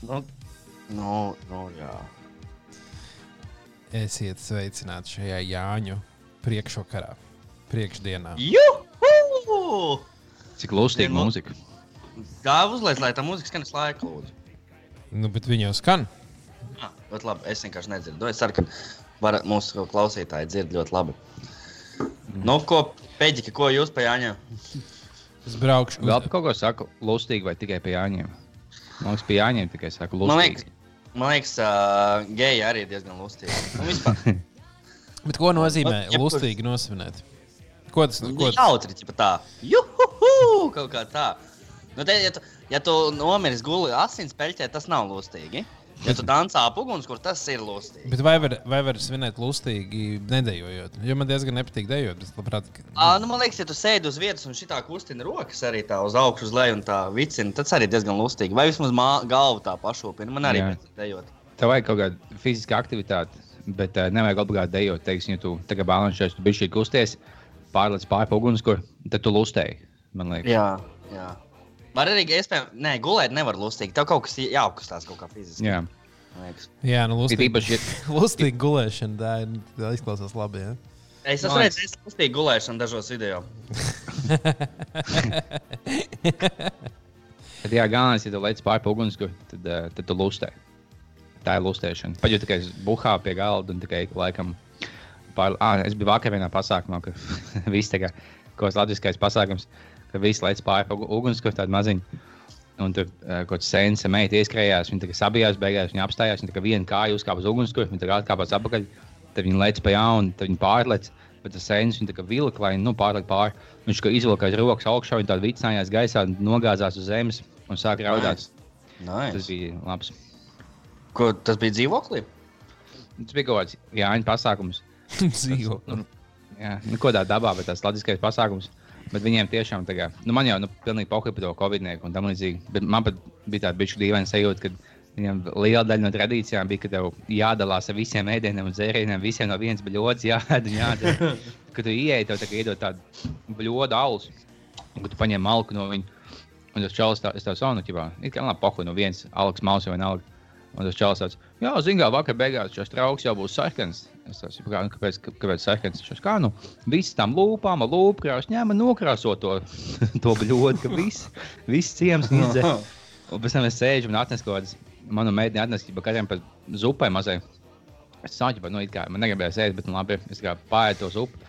Nu, nu, nu, jā. Esiet sveicināti šajā Jāņu priekšvakarā, priekšdienā. Juhu! Cik lustīga Vien- mūzika. Kā uzliek, lai tā mūzika skan laika, lūdzu? Nu, bet viņi jau skan. Ah, ļoti labi. Es vienkārši nedzirdu. Es ceru, ka var, mūsu klausītāji dzird ļoti labi. Nu, ko, Pēģika, ko jūs pa Jāņa? Es braukšu Vēl par kaut ko saku, lustīgi vai tikai pie Jāņiem? Man liekas, pie Jāņiem tikai saku, Man liekas, lustīgi. man liekas uh, geji arī diezgan lustīgi. Nu, vispār. Bet ko nozīmē jebkurš- lustīgi nosvinēt? Ko tas ko, Jautri, ķipa tā. Juhu! Kaut kā tā. Nu, te, ja, tu, ja tu nomiris guli asins peļķē, tas nav lustīgi. Ja tu dancā ap uguns, kur tas ir lustīgi. Bet vai var, vai var svinēt lustīgi, nedējojot? Jo man diezgan nepatīk dejot. Es labprāt, ka... À, nu, man liekas, ja tu sēdi uz vietas un šitā kustina rokas arī tā uz augšu, uz leju un tā vicina, tas arī diezgan lustīgi. Vai vismaz mā, galvu tā pašopina. Man arī tam dejot. Tev vajag kaut kāda fiziska aktivitāte, bet uh, nevajag obligāti dejot. Teiksim, ja tu tagad balansējies, tu biji kusties, pārlec pāri ugunskura, tad tu lustēji. Man liekas, Jā, jā. Var arī, iespējams, nē, gulēt nevar lustīgi. Tev kaut kas jāapkustās kaut kā fiziski. Jā. Jā, nu, Ir lustīgi, īpaši, lustīgi gulēšana. Tā, ir- tā izklausās labi. Ja? Es esmu redzējis lustīgi gulēšanu dažos video. tad, jā, galvenais, ja tu lec pāri ugunskura, tad, uh, tad tu lustēji. Tā ir lustēšana. Pat ja tikai buhā pie galda un tikai laikam. Pār... Ah, es biju vakar vienā pasākumā, ka viss kā kaut kāds latviskais pasākums, ka visi lec pāri ugunskura, tāda maziņa. Un tur uh, kaut kāds sēnes meita ieskrējās, viņa tā kā sabijās, beigās viņa apstājās, viņa tā kā viena kāja uzkāpa uz ugunskura, viņa tā kā atkāpās atpakaļ, tad viņa lec pa jaunu, tad viņa pārlec. Bet tas sēnes viņa tā kā vilka, lai nu, pārliek pāri. Viņš kā izvilkās rokas augšā, viņa tāda vicinājās gaisā, nogāzās uz zemes un sāka raudāt. Tas Nice. bija labs. Ko, tas bija dzīvoklī? Tas bija kaut kāds Jāņa pasākums. Dzīvo. Nu, Jā, nu, ko tā dabā, bet tas latviskais pasākums. Bet viņiem tiešām tā kā, nu, man jau nu, pilnīgi pokai par to covid-19 un tam līdzīgi. Bet man pat bija tāda bijusi dīvaina sajūta, ka viņam liela daļa no tradīcijām bija, ka tev jādalās ar visiem ēdieniem un dzērieniem, visiem no vienas bļodas jāēd un jādara. Kad tu ieej, tev tā kā iedod tādu bļodu alus, un kad tu paņem malku no viņa. Un tas čels tā, tev savu, nu, ķipā, it kā labi poku no viens alks maus vai nalga. Un tas čels tāds, jā, zina, kā vakar beigās šis trauks jau būs sarkans. Es nu, kāpēc, kāpēc sarkans? Šis kā, nu, viss tam lūpām, ar lūpkrāsu ņēma nokrāso to, to bļodu, ka viss, viss ciems izdzer. Un pēc tam es sēžu un atnesu kaut kādas, manu meiteni atnesu, ka katram pa zupai mazai. Es sāku, nu, kā man negribēja sēst, bet nu, labi, es kā pārēju to zupu.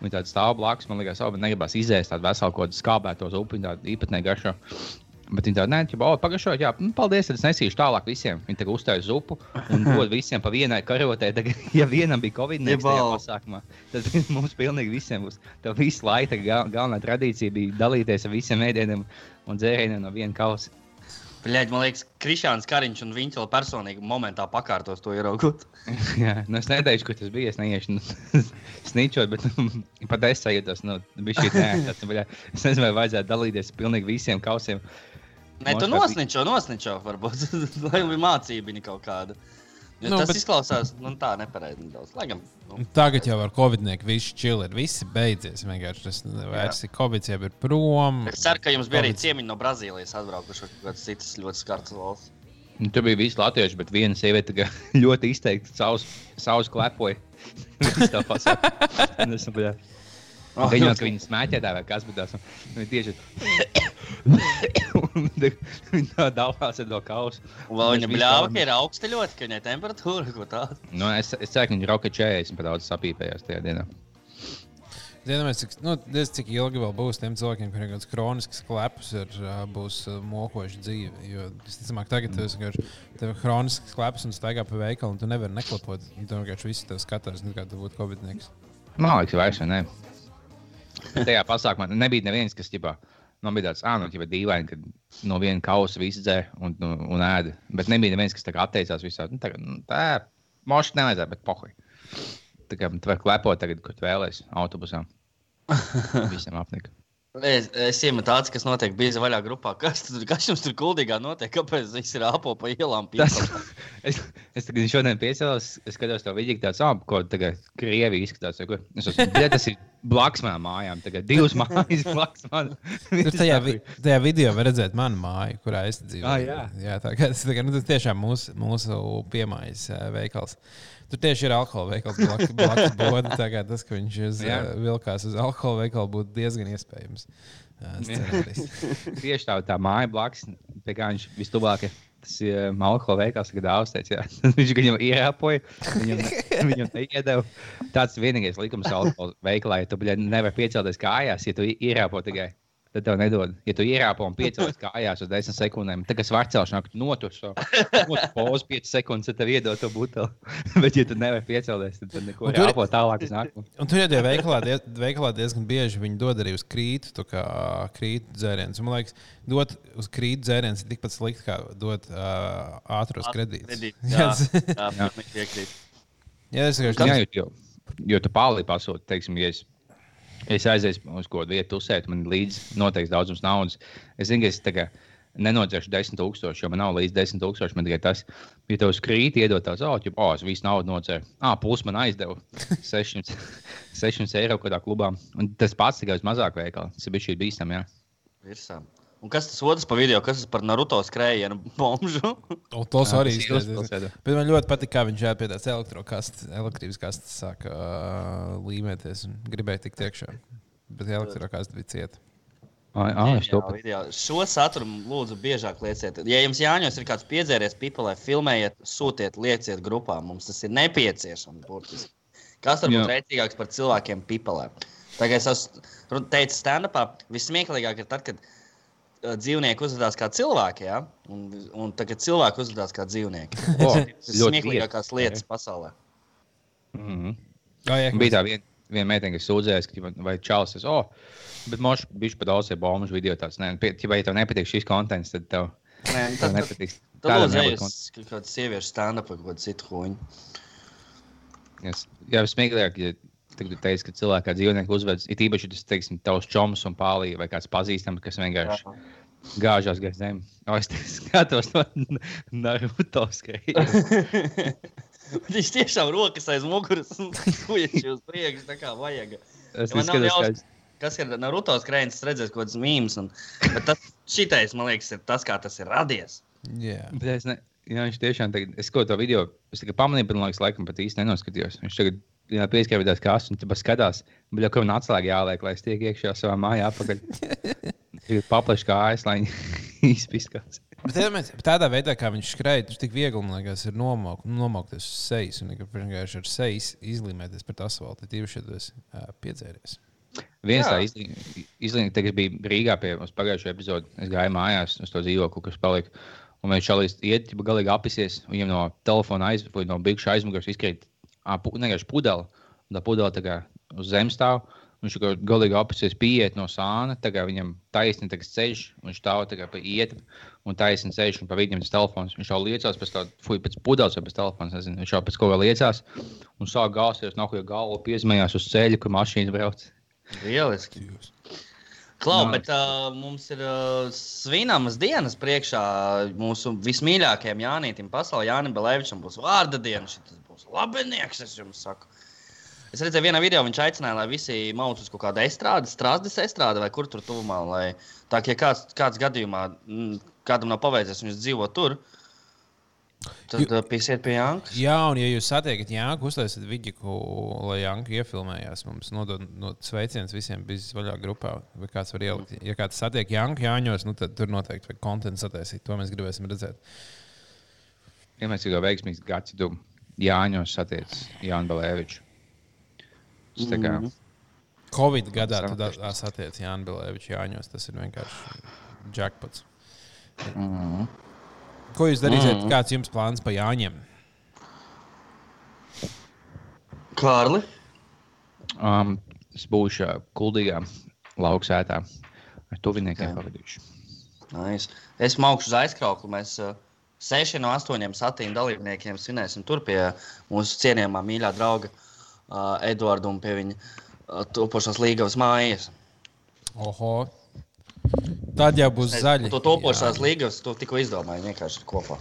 Viņa tāda stāv blakus, man liekas, bet negribās izēst tādu veselu kaut kādu skābēto zupu, viņa tāda īpatnēja garšo. Bet viņa tāda, nē, jau pagaidām, jā, nu, paldies, tad es nesīšu tālāk visiem. Viņa tagad uzstāja zupu un dod visiem pa vienai karotē. Tagad, ja vienam bija covid Ja, 19 bal. pasākumā, tad mums pilnīgi visiem būs. Tev visu laiku gal, galvenā tradīcija bija dalīties ar visiem ēdieniem un dzērieniem no viena kausa. Bļaigi, man liekas, Krišāns Kariņš un viņš vēl personīgi momentā pakārtos to ieraugot. Jā, nu es neteikšu, kur tas bija. Es neiešu nu, snīčot, bet nu, pat es sajūtos, nu, bija šī tā. Es nezinu, vai vajadzētu dalīties ar pilnīgi visiem kausiem. Nē, tu nosničo, nosničo, varbūt. Lai bija mācība kaut kāda. Jo Nu, tas bet- izklausās nu, tā nepareizi gan. Nu, Tagad jau ar covid-19 viss čili ir. Visi beidzies. Vienkārši tas vairs ir covid, jau ir prom. es ceru, ka jums bija arī Covid. ciemiņi no Brazīlijas atbraukuši kaut kādas citas ļoti skartas valsts. Nu, tur bija visi latvieši, bet viena sieviete ļoti izteikti savus, savus klepoja. Viss tā pasaka. Oh, Viņa jau viņa smēķētā vai kas, bet tās viņa tieši Un tā- viņa tā dalās ar to kausu. Un vēl viņa bļāva, ka ir augsta ļoti, ka viņai temperatūra ko tādu. Nu, es, es ceru, ka viņa roka 40 pat daudz sapīpējās tajā dienā. Zināms, cik, nu, diez cik ilgi vēl būs tiem cilvēkiem, kuriem ir kāds kronisks klepus, ir, būs mokoša dzīve. Jo, visticamāk, tagad tas ir kronisks klepus un staigā pa veikalu, un tu nevari neklepot. un Tu vienkārši visi tev skatās, kā tu būtu covid-19. Man liekas, vairs vai ne. Tajā pasākumā nebija neviens, kas ģipā, man bija tāds, ah, nu, ģipā, dīvaini, ka no viena kausa viss dzēra un, un, un ēda. Bet nebija neviens, kas tā kā atteicās visā. Nu, tagad, nu, tā, moši nevajadzētu, bet pohuj. Tā kā tu vari klepot tagad, kur tu vēlēsies autobusā. Visiem apnika. Es, es iemetu tāds, kas notiek bieži vaļā grupā. Kas, tur, kas jums tur kuldīgā notiek? Kāpēc viss ir apo pa ielām? Tas, es, es tagad šodien piecēlos, es skatos to video, tāds, ah, ko tagad Krievija izskatās. vai ko. Es esmu, "Bļa, tas ir blakus manām mājām. Tagad divas mājas blakus manām. Tur tajā, vi tajā video var redzēt manu māju, kurā es dzīvoju. Ah, jā. jā tā kā tas, kā, nu, tiešām mūsu, mūsu piemājas veikals. Tur tieši ir alkohola veikals blakus blakus bodē. Tā kā tas, ka viņš uz, ā, vilkās uz alkohola veikalu, būtu diezgan iespējams. scenārijs. Tieši tā, tā māja blakus, pie kā viņš vistuvāk ir. Tas ir um, alkohola veikals, kad Austrijas viņš viņam ierāpoja. Viņam, viņam neiedeva. Tāds vienīgais likums alkohola veikalā. Ja tu nevari piecelties kājās, ja tu ierāpo tikai. Tad tev nedod. Ja tu ierāpo un piecelies kājās uz 10 sekundēm, tad, kas var celšanā, tu notur šo pozu 5 sekundes, tad tev iedod to buteli. Bet, ja tu nevari piecelties, tad, tad neko rāpo tālāk uz nākamo. Un tur jau tajā veikalā, die, veikalā diezgan bieži viņi dod arī uz krītu, tā kā krītu dzērienus. Man liekas, dot uz krītu dzērienus ir tikpat slikti kā dot uh, ātros kredītus. Kredīts, Jā, Jā, jā, jā, es vienkārši jo, jo tu pāri pasūti, teiksim, ja es, es aiziešu uz kādu vietu, uzsēt, man līdzi noteikti daudzums naudas. Es zinu, ka es kā nenodzēšu 10,000, jo man nav līdz 10,000. Man tikai tas, ja tev skrīt, iedod tāds, oh, jau, oh, es visu naudu nodzēru. Ah, plus man aizdeva 600, 600 eiro kādā klubā. Un tas pats tikai uz mazāku veikalu. Tas ir bijis šī bīstami. jā. Virsā. Un kas tas otrs pa video? Kas tas par Naruto skrējienu bomžu? O, tos arī ir izskatās. uzpilsēta. Bet man ļoti patīk, kā viņš jau pie tās elektrokastes, elektrības kastes sāka uh, līmēties un gribēja tikt iekšā. Bet elektrokastes bija cieta. Es to Jā, video. Šo saturu lūdzu biežāk lieciet. Ja jums Jāņos ir kāds piedzēries pipelē, filmējiet, sūtiet, lieciet grupā. Mums tas ir nepieciešams. Burtiski. Kas var būt Jā. rēcīgāks par cilvēkiem pipelē? Tagad es esmu teicis stand-upā, vismieklīgāk ir tad, kad uh, dzīvnieki uzvedās kā cilvēki, ja? un, un tagad cilvēki uzvedās kā dzīvnieki. O, Tas ir smieklīgākās lietas pasaulē. Mm -hmm. Jā, jā, Bija tā viena, viena meitene, kas sūdzējās, ka, vai čalis, es, oh, bet mošs bija pat daudz bombu video. Tāds, ne, ķipa, ja tev nepatīk šis kontents, tad tev, Nē, tev tad, tad, nepatiks. tad Kādam lūdzu, ej nebūt uz kaut kādu sieviešu stand-up vai kaut kādu citu huņu. Es, jā, smieklīgi, ja tagad teiks, ka cilvēki kā dzīvnieki uzvedas, it īpaši, tas, teiksim, tavs čoms un pālī vai kāds pazīstams, kas vienkārši gāžās gaisa zem. O, es te skatos no Naruto skrējienu. Viņš tiešām rokas aiz muguras un kuģis uz priekšu, tā kā vajag. Es Ja nav kā Kas ir Naruto skrējiens, es redzēju, kaut mīmīms. Bet tas šitais, man liekas, ir tas, kā tas ir radies. jā. Bet es ne, jā, viņš tiešām tagad, es kaut to video, es tikai pamanīju, bet man liekas, laikam pat īsti nenoskatījos. Viņš tagad jā, pieskāpjas kājas un tas skatās, bet jau man atslēga jāliek, lai es tiek iekšā savā mājā apakaļ. Tagad paplaši kājas, lai viņi izpiskās. Bet iedomājieties, bet tādā veidā, kā viņš skrēja, tas tik viegli liekas, ir nomok, nomaukties uz sejas un vienkārši ar sejas izlīmēties pret asfaltu. Tīpaši, ja esi ā, piedzēries. Viens tā izlīmē, kad bija Rīgā pie mums pagājušajā epizodē. Es gāju mājās uz to dzīvokli, kas palika. Un viņš šādi iet, ja galīgi apisies. Viņam no telefona aiz, vai no bikšu aizmugures izkrīt vienkārši pudele. Un tā pudele tā kā uz zemes stāv. Viņš kā galīgi apisies, pieiet no sāna. tā kā Viņam taisni tagad ceļš, un viņš stāv tā kā pa ietu. Un taisni ceļš, un pa viņam tas telefons. Viņš jau liecās pēc tā, fuj, pēc pudeles vai pēc telefona. Nezinu. Viņš jau pēc kaut kā liecās. Un sāk gāzties, nav ko galvu piezmējās uz ceļa, kur mašīna brauc. Lieliski. Klau, Nā. bet uh, mums ir uh, svināmas dienas priekšā mūsu vismīļākajam Jānītam pasaulē. Jānis Belēvičam būs vārda diena. Šis būs labinieks, es jums saku. Es redzēju, vienā video viņš aicināja, lai visi uz kaut kādu estrādi, strādes estrādi vai kur tur tuvumā. Lai, tā kā ja kāds, kāds gadījumā mm, kādam nav paveicies, viņš dzīvo tur, tad uh, piesiet pie Jānis. Jā, un ja jūs satiekat Jānu, uztaisiet video, lai Jānu iefilmējās, mums nodod no sveicienus visiem biznesa vaļā grupā. Vai kāds var ielikt? Ja kāds satiek Jānu Jāņos, nu, tad tur noteikti vajag kontekstu sataisīt. To mēs gribēsim redzēt. Ja mēs jau veiksmīgs gads, tu Jāņos satiec Jānu Balēviču. Tas tā kā Mhm. Covid gadā tā satiek Jānu Bilēviču Jāņos. Tas ir vienkārši jackpots. Mhm. Ko jūs darīsiet? Mhm. Kāds jums plāns pa Jāņiem? Kārli. um, es būšu uh, kuldīgā lauksētā ar tuviniekiem pavadīšu. Nice. Es maukšu uz aizkrauklu. Mēs uh, seši no astoņiem satīna dalībniekiem svinēsim tur pie mūsu cienījamā mīļā drauga uh, Eduarda un pie viņa uh, topošās līgavas mājas. Oho! Tad jau būs zaļi. To topošās līgavas to tikko izdomāju vienkārši kopā.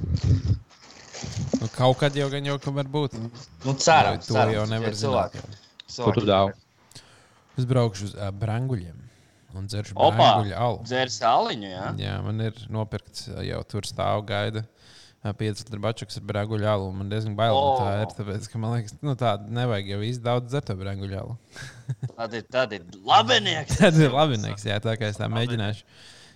Nu, kaut kad jau gan jau var būt. Nu, cerams, to cerams, jau nevar zināt. Ko tu dāvi? Es braukšu uz uh, Branguļiem un dzeršu Opa! Branguļu alu. Dzērs aliņu, jā. Jā, man ir nopirkts uh, jau tur stāv gaida. 5 litru bačuks ar brāguļu alu. Man diezgan bail no tā O! ir. Tāpēc, ka man liekas, nu, tāda nevajag jau īsti daudz dzert to brāguļu alu. Tad ir, tad ir labinieks. Tas ir labi. Jā, tā kā es tā mēģināšu.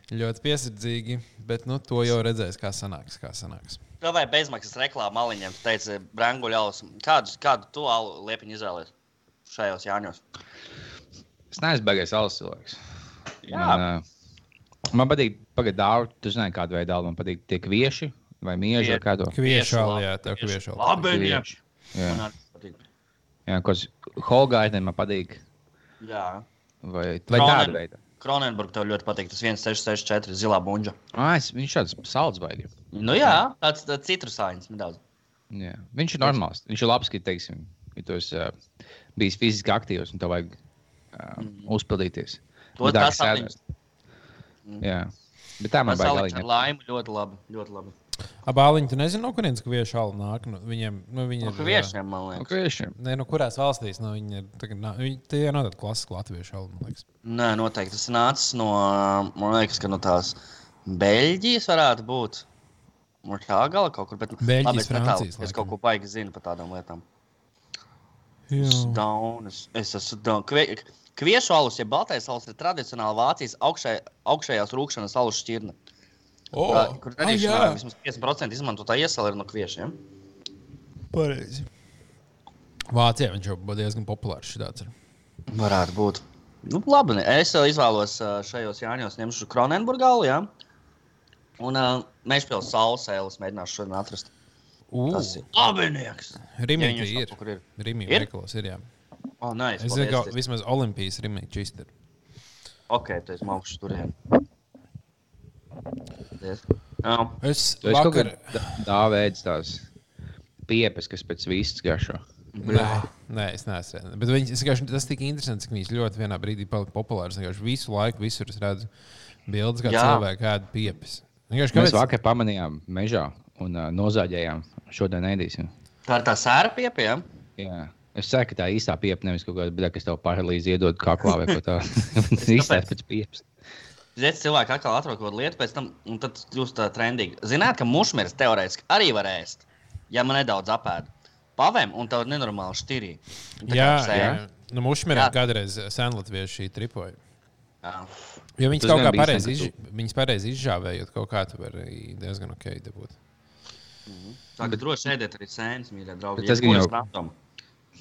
Ļoti piesardzīgi, bet nu, to jau redzēs, kā sanāks. Kā sanāks. Tā vai bezmaksas reklāma maliņiem, tu teici, branguļaus. Kādu, kādu tu alu liepiņu izvēlējies šajos jāņos? Es neesmu baigājis alus cilvēks. Jā. Man, man patīk, pagaidām. Tu zini, kāda veida alu man patīk. Tie kvieši vai Kvie- vai kādu. Labi, jā, kviešu. kviešu alu. Labinieks. Jā, Man arī patīk. jā kas Holgaitē man patīk. Jā. Vai, vai Kronen- tāda veida? Kronenburg tev ļoti patīk. Tas 1664 zilā buļģa. Ah, es, viņš šāds salds baigi. Nu jā, tāds, tāds citrusāņas nedaudz. Jā. Viņš ir normāls. Viņš ir labs, ka, teiksim, ja tu esi uh, bijis fiziski aktīvs un tev vajag uh, Mhm. uzpildīties. To tā, tas atmiņas. sēdēs. Jā. Bet tā man Tas baigi ar galīgi. laimi ļoti labi. Ļoti labi. Abāliņi, tu nezini, no kurienes kviešu alu nāk. Nu, viņiem, nu, viņi No ir. kviešiem, man Nu, liekas. kviešiem. Nē, no kurās valstīs nu, viņi ir. Tagad, nā, viņi, tie nav tādi klasiski latviešu alu. man liekas. Nē, noteikti. Tas nācis no, man liekas, ka no tās Beļģijas varētu būt. No tā gala kaut kur. Bet, Beļģijas, labi, es, Francijas, es laikam. kaut ko baigi zinu par tādām lietām. Jā. Daunas. Es esmu Daunas. Kvie, kviešu alus, ja baltais alus ir tradicionāli Vācijas augšē, augšējās rūkšanas alus šķirne. O, Tā, kur ah, radīšanā jā, vismaz 50% izmantotā iesala ir no kviešiem. pareizi. Vācijā viņš jau bija diezgan populārs. Šitāds. ir. Varētu būt. Nu, labi, es vēl izvēlos šajos Jāņos, ņemšu Kronenburgā, jā. Un uh, Mežpils saules ēles mēģināšu šodien atrast. U, Tas ir labinieks. Rimīgi Ja ir. kur ir. Rimīgi Ir? veikalos ir. Jā. Oh, nice, Es zinu, ka vismaz Olimpijas rimīgi čist ir. Ok, tu esi maukšs turien. Paldies. Jā. Es kaut vakar. kā dāvēdz tās piepes, kas pēc vistas garšo. Nē, nē, es neesmu. Bet viņi, es vienkārši- tas tik interesants, ka viņš ļoti vienā brīdī palika populārs. Vienkārši Visu laiku visur es redzu bildes, kā cilvēki ēd piepes. Vienkārši Mēs kāpēc? vakar pamanījām mežā un uh, nozāģējām. Šodien ēdīsim. Tā ir tā sēra piepiem. Jā. Es ceru, ka tā īstā pieeja nevis kaut kāda brīdī, kas tev paralīzi iedod kaklā vai ko tādu. Īstā pēc pieejas. Ziniet, cilvēki atkal atrod kaut kādu lietu, pēc tam un tad kļūst tā trendīgi. Zināt, ka mušmērs teorētiski arī var ēst, ja man nedaudz apēda. Pavēm un tev nenormāli. Tā kā Jā, jā. Nu, Mušmērā Jā. kādreiz senlatvieši tripoja. jā. Jo viņas Tas kaut kā pareizi, izž... viņas pareizi izžāvējot, kaut kā tu vari diezgan ok dabūt. Tagad droši ēdiet arī sēnes, mīļie draugi. Tas gan jau- random.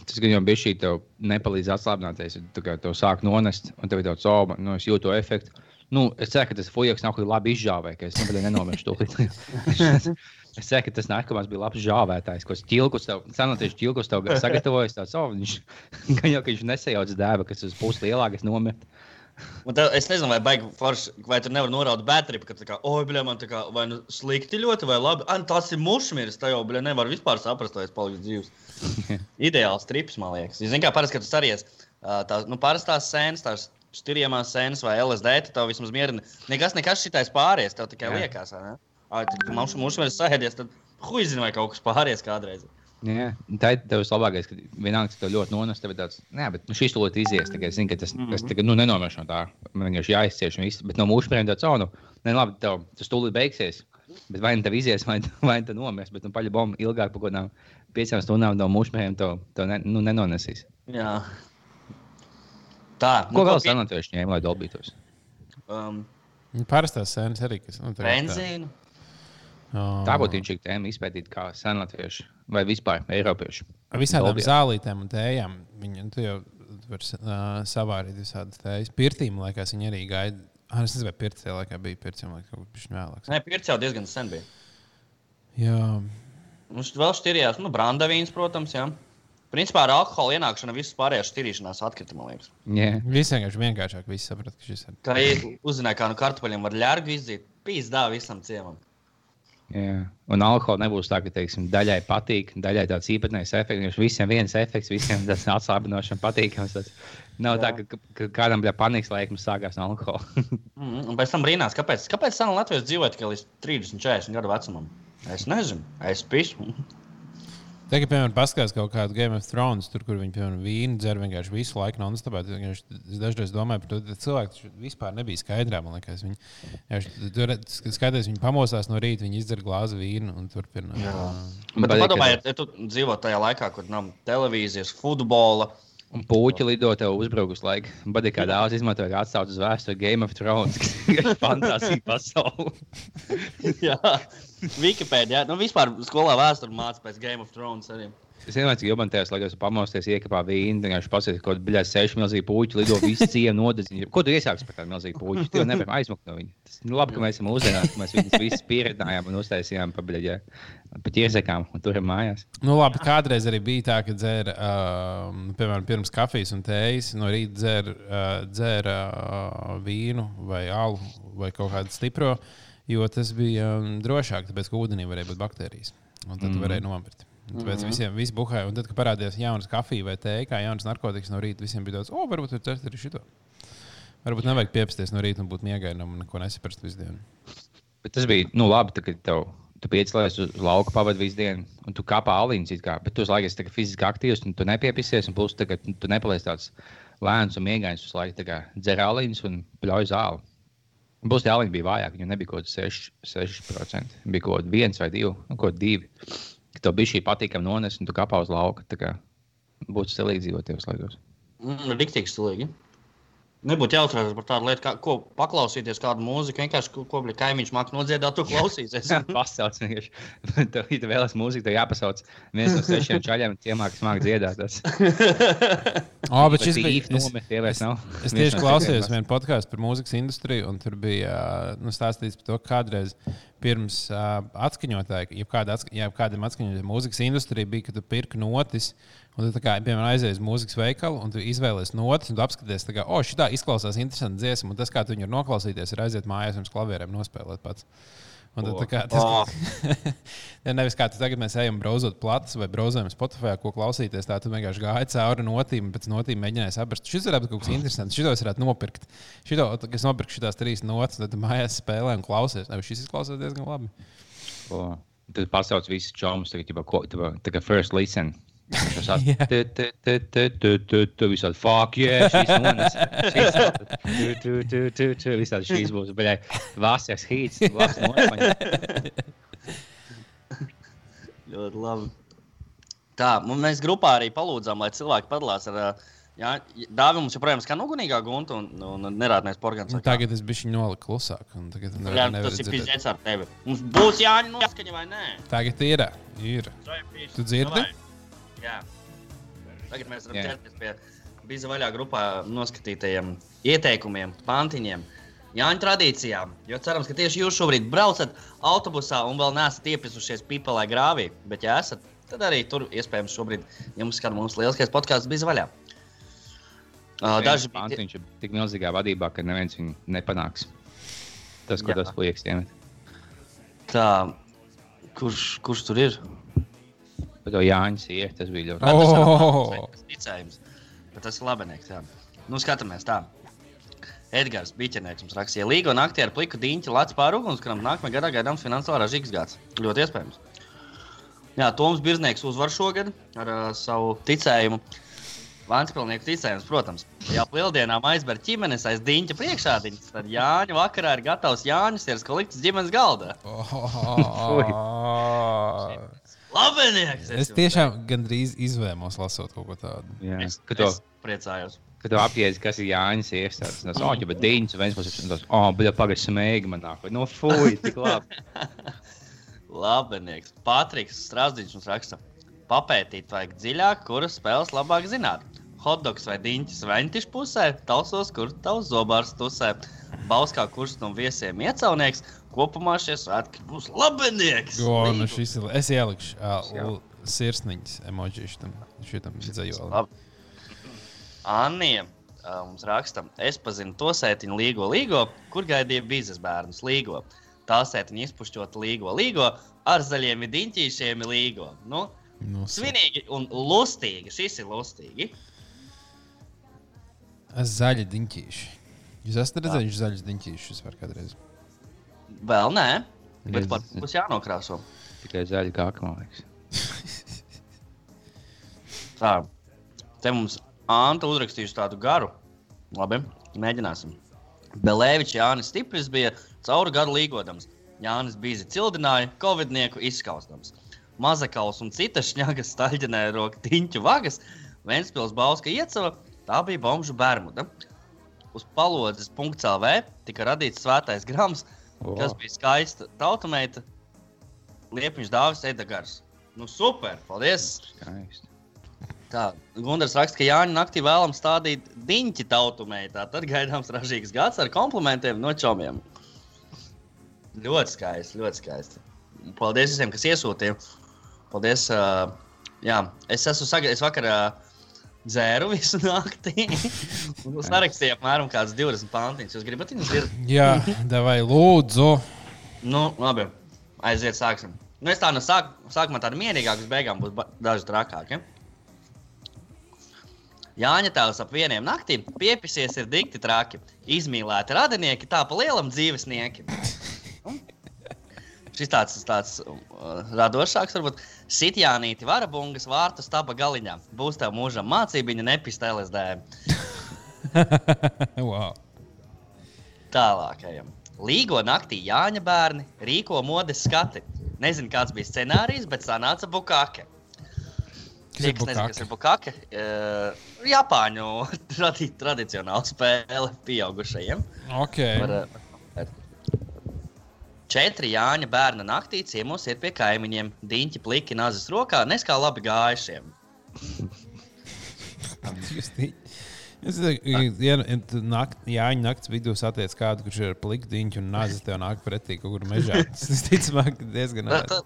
Tas gan jau bija šī tev nepalīdz atslābināties. Tu kā tev sāk nonest, un tev ir tāds oh, nu, es jūtu to efektu. Nu, es ceru, ka tas fujaks nav kaut kā labi izžāvējis, ka es nebūtu nenomiršu to līdzi. es ceru, ka tas nākamais bija labs žāvētājs, ko ķilkus tev, senatieši ķilkus tev sagatavojis. Tāds, oh, viņš, gan jau, ka viņš nesajauc dēba, kas uz pusi lielākas nomirt. Un tev, es nezinu, vai, baigi forši, vai tu nevari noraut bētri, ka, tā kā, oi, bļā, man tā kā, vai nu slikti ļoti, vai labi. An, tas ir mušmīrs, tā jau, bļā, nevar vispār saprast, vai es palikšu dzīves. Ideāls trips, man liekas. Zināt, kā parasti, kad tu saries tās, nu, parastās sēnes, tās stūrījumās sēnes vai LSD, tad tev vismaz mierina. Nekas, nekas šitais pāries, tev tikai Jā. liekas, vai ne? Ai, tad mums mušmīrs sēdies, tad huizina, vai kaut kas pāries kādreiz. Jā, tā ir tev vislabākais, ka vienalga, ka tev ļoti nonas, tev ir tāds, nē, bet nu, šis tūlīt izies. Tagad, ka tas, mm -hmm. tas tagad, nu, nenomērš no tā. Man vienkārši jāizcieš un viss. Bet no mūsu pirmiem tāds, oh, nu, ne, labi, tev tas tūlīt beigsies. Bet vai nu tev izies, vai, vai nu nomirs, bet nu, paļi bombu ilgāk par kaut kādām piecām stundām no pirmiem tev, tev ne, nu, nenonesīs. Jā. Tā, Ko vēl pie- senatieši ņēma, lai dolbītos? Um, Parastās sēnes arī, kas nu, benzīnu. Ā, Tā būtu viņš tēma izpētīt, kā senatvieši vai vispār eiropieši. Ar visādām Dolbijā. zālītēm un tējām. Viņa tu jau var uh, savārīt visādas tējas. Pirtīm, liekas, viņa arī gaida. Ah, es nezinu, vai tajā laikā bija jau liekas, kaut kas vēlāks. Nē, pirts jau diezgan sen bija. Jā, Mums vēl šķirījās, nu, brandavīns, protams, jā. Principā ar alkohola ienākšanu visas pārējās šķirīšanās atkrita, man liekas. Jā, viss vienkārši vienkāršāk. Visi saprot, ka šis ir. Kā ja uzzināja, kā no kartupeļiem var ļārgu izdzīt, pīzdā visam ciemam. jā. Un alkohola nebūs tā, ka teiksim, daļai patīk, daļai tāds īpatnējs efekts. Viņš visiem viens efekts, visiem tas atslābinošs, patīkams. Tas nav tā, ka, ka, kādam bija panikas laikams sākās no alkohola. Mm, un pēc tam brīnās, kāpēc, kāpēc Latvijas dzīvoja tikai līdz 30, 40 gadu vecumam. Es nezinu, es pisu. Tagad, piemēram, paskatās kaut kādu Game of Thrones, tur, kur viņi, piemēram, vīnu dzer vienkārši visu laiku non stop. Es dažreiz domāju par to, ka cilvēki vispār nebija skaidrā. Man liekas, viņi, jā, tur skaties, viņi pamostās no rīta, viņi izdzer glāzi vīnu un turpina. Bet padomājiet, ja tu dzīvo tajā laikā, kur nav televīzijas, futbola. Un puķi lido tev uzbrukus laikā. Badi kā daudz izmantoja atsaucu uz vēsturi Game of Thrones, kas ir fantāzija pasaule. Jā, Wikipēdijā. Nu, vispār skolā vēsture mācās pēc Game of Thrones arī. Es vienmēr cik jobantējos, lai es pamosties, iekāpā vīnu, vienkārši pasakot, ka kaut kādā seši milzīgi puķi lido visu cienu nodedzina. Ko tu iesāksi par tādu milzīgu puķu? Tu jau nevari aizmukt no viņa. Tas nu, labi, ka mēs esam uzzinājuši, ka mēs viņus visus pieredzinājām un uztaisījām pa biļeģē, pa ķierzekām un turam mājās. Nu, labi, kādreiz arī bija tā, ka dzēra, uh, piemēram, pirms kafijas un tējas, no rīta dzēra, uh, dzēra uh, vīnu vai alu vai kaut kādu stipro, jo tas bija um, drošāk, tāpēc, ka ūdenī varēja būt baktērijas. Un tad mm. varēja nomirt. Tāpēc mm -hmm. visiem viss buhāja. Un tad, kad parādījās jaunas kafijas vai tēja, kā jaunas narkotikas no rīta, visiem bija tāds, o, varbūt tur cert arī šito. Varbūt nevajag piepsties no rīta un būt miegainam un neko nesaprast visu dienu. Bet tas bija nu, labi, tā, kad tev, tu piecēlies uz lauka pavadu visu dienu, un tu kāpā alīņas, bet tu uz laiku esi fiziski aktīvs, un tu nepiepisies, un plus tagad, tu nepaliec tāds lēns un miegains uz laiku, kā dzer alīņas un pļauj zāli. Būs tā līnija bija vājāka, viņam nebija kaut kāds 6%, 6%. Bija kaut kāds 1 vai 2, nu, kaut kāds 2 ka tev bija šī patīkama nonesa, un tu kāpā uz lauka. Būtu stilīgi dzīvot tajos laikos. Mm, Riktīgi stilīgi. Nebūtu jāuztraucas par tādu lietu, kā, ko paklausīties, kādu mūziku. Vienkārši ko, ko kaimiņš mākslinieks nodziedāt, tu klausīsies. Pasauc vienkārši. Tev, ja tu vēlaties mūziku, tev jāpasauc viens no sešiem čaļiem, ciemā, kas māk dziedāt. oh, bet šis bija nomet, es, es tieši klausījos vienu podkāstu par mūzikas industriju, un tur bija nu, stāstīts par to, kādreiz pirms uh, atskaņotāja, ja, kāda atska, ja kādam atskaņotāja mūzikas industrija bija, kad tu pirki notis. Un tu, kā, piemēram, aizies uz mūzikas veikalu, un tu izvēlējies notis, un tu apskaties, ka, oh, šī tā izklausās interesanti dziesma, un tas, kā tu viņu noklausīties, ir aiziet mājās un uz klavierēm nospēlēt pats. Un tad, kā, tas, oh. nevis kā tagad mēs ejam brauzot platus vai brauzojam Spotify, ko klausīties. Tā tu vienkārši gāji cauri notīm, pēc notīm mēģināji saprast, šis varētu būt kaut kas interesants. Šito es varētu nopirkt. Šito, kas nopirkt šīs trīs notis, tad mājās spēlē un klausies. Nevis šis izklausās diezgan labi. Oh. Tad pasauc visus čomus, tagad jau kā first listen. Tu visādi fuck, yeah. Visādi šīs būs, bet vasars hīts, vasars nopaņa. Ļoti labi. Tā, mēs grupā arī palūdzām, lai cilvēki padalās ar uh, Jā, Dāvim mums joprojām skan ugunīgā gunta un, un nerādnēs porgans. Nu, tagad es biju noliku klusāk. Nevar, jā, tas ir pizdzēts ar tevi. Mums būs jāņem noskaņa vai nē? Tagad ir. ir. Tu dzirdi? Jā. Tagad mēs varam ķerties pie bija vaļā grupā noskatītajiem ieteikumiem, pantiņiem. Jāņa tradīcijām, jo cerams, ka tieši jūs šobrīd braucat autobusā un vēl neesat iepisušies pipelē grāvī. Bet, ja esat, tad arī tur iespējams šobrīd jums skan mūsu lieliskais podkāsts bija vaļā. Uh, daži pantiņš ir tik milzīgā vadībā, ka neviens viņu nepanāks. Tas, ko Jā. tas liekas, iemet. Tā, kurš, kurš tur ir? Bet to Jānis ir. Tas bija ļoti labi. Ir ticējums. Bet tas ir labinieks. Jā. Nu, skatāmies tā. Edgars Biķernieks mums rakstīja, Līga un aktieri pliku diņķi lec pāri ugunskaram. Nākamajā gadā gaidāms finansiāli ražīgs gads. Ļoti iespējams. Jā, Toms Birznieks uzvar šogad ar uh, savu ticējumu. Vanspilnieku ticējums, protams. Ja lieldienām aizver ģimenes aiz diņķa priekšādiņas, tad Jāņa vakarā ir gatavs Jānis ir kolikts ģimenes galdā. Labinieks! Es, es tiešām gandrīz izvēlos lasot kaut ko tādu. Jā, es, to, es priecājos. Kad tu apjēdzi, kas ir Jānis iestādes, tas oh, jau bija dīņas, un viens puses tas, oh, bija pagaidi smēgi man nāk. No fuj, tik labi. Labinieks. Patriks Strasdiņš mums raksta. Papētīt vajag dziļāk, kuras spēles labāk zināt. Hotdogs vai diņķis ventišu pusē, tausos, kur tavs zobārs tusē. Bauskā kurš no viesiem iecaunieks, kopumā šie svētki būs labinieks. Jo, nu šis ir. Es ielikšu uh, sirsniņas emoji šitam, šitam dzējolam. Anniem uh, mums raksta, es pazinu to sētiņu līgo līgo, kur gaidīja vīzes bērnus līgo. Tā sētiņa izpušķota līgo līgo, ar zaļiem diņķīšiem līgo. Nu, nu, svinīgi un lustīgi. Šis ir lustīgi. Zaļi diņķīši. Jūs esat redzējuši zaļus diņķīšus vai kādreiz? Vēl nē, bet par to būs jānokrāso. Tikai zaļi kā akmālīgs. Tā. Te mums Anta uzrakstījusi tādu garu. Labi, mēģināsim. Belēvičs Jānis Stipris bija cauri gadu līgodams. Jānis Bīzi cildināja, covidnieku izskaustams. Mazakaus un citas šņagas staļģenē roka tiņķu vagas, Ventspils Bauska iecava, tā bija bomžu bermuda. Uz palodzes .lv tika radīts svētais grams, O. kas bija skaista tautumeita, Liepiņš Dāvis Edgars. Nu super, paldies! Skaisti. Tā, Gunārs raksta, ka Jāņa naktī vēlams stādīt diņķi tautumeitā. Tad gaidāms ražīgs gads ar komplimentiem no čomiem. Ļoti skaisti, ļoti skaisti. Paldies visiem, kas iesūtīja. Paldies. Uh, jā, es esmu sagaidījis vakarā. Dzēru visu naktī. Mums nerakstīja apmēram kāds 20 pantiņas. Jūs gribat viņus dzirdēt? Jā, vai lūdzu. Nu, labi. Aiziet, sāksim. Nu, es tā no sāk, sākumā tādu mierīgāku, beigām būs daži trakāki. Ja? Jāņa tēvs ap vieniem naktīm piepisies ir dikti traki. Izmīlēti radinieki, tā pa lielam dzīvesnieki. Šis tāds, tāds uh, radošāks, varbūt sitjānīti varabungas vārtu staba galiņā. Būs tev mūžam mācībiņa nepista LSD. wow. Tālākajam. Līgo naktī Jāņa bērni rīko modes skati. Nezinu, kāds bija scenārijs, bet sanāca bukāke. Tie, kas nezina, kas ir bukāke, uh, Japāņu tradi tradicionāla spēle pieaugušajiem. Ok. Var, uh, Četri Jāņa bērna naktī ciemos ir pie kaimiņiem. Diņķi pliki nazas rokā, neskā labi gājušiem. Es domāju, ja naktas vidū satiec kādu, kurš ir pliktiņš un nāzis tev nāk pretī kaut kur mežā. Tas ticamāk diezgan Tā,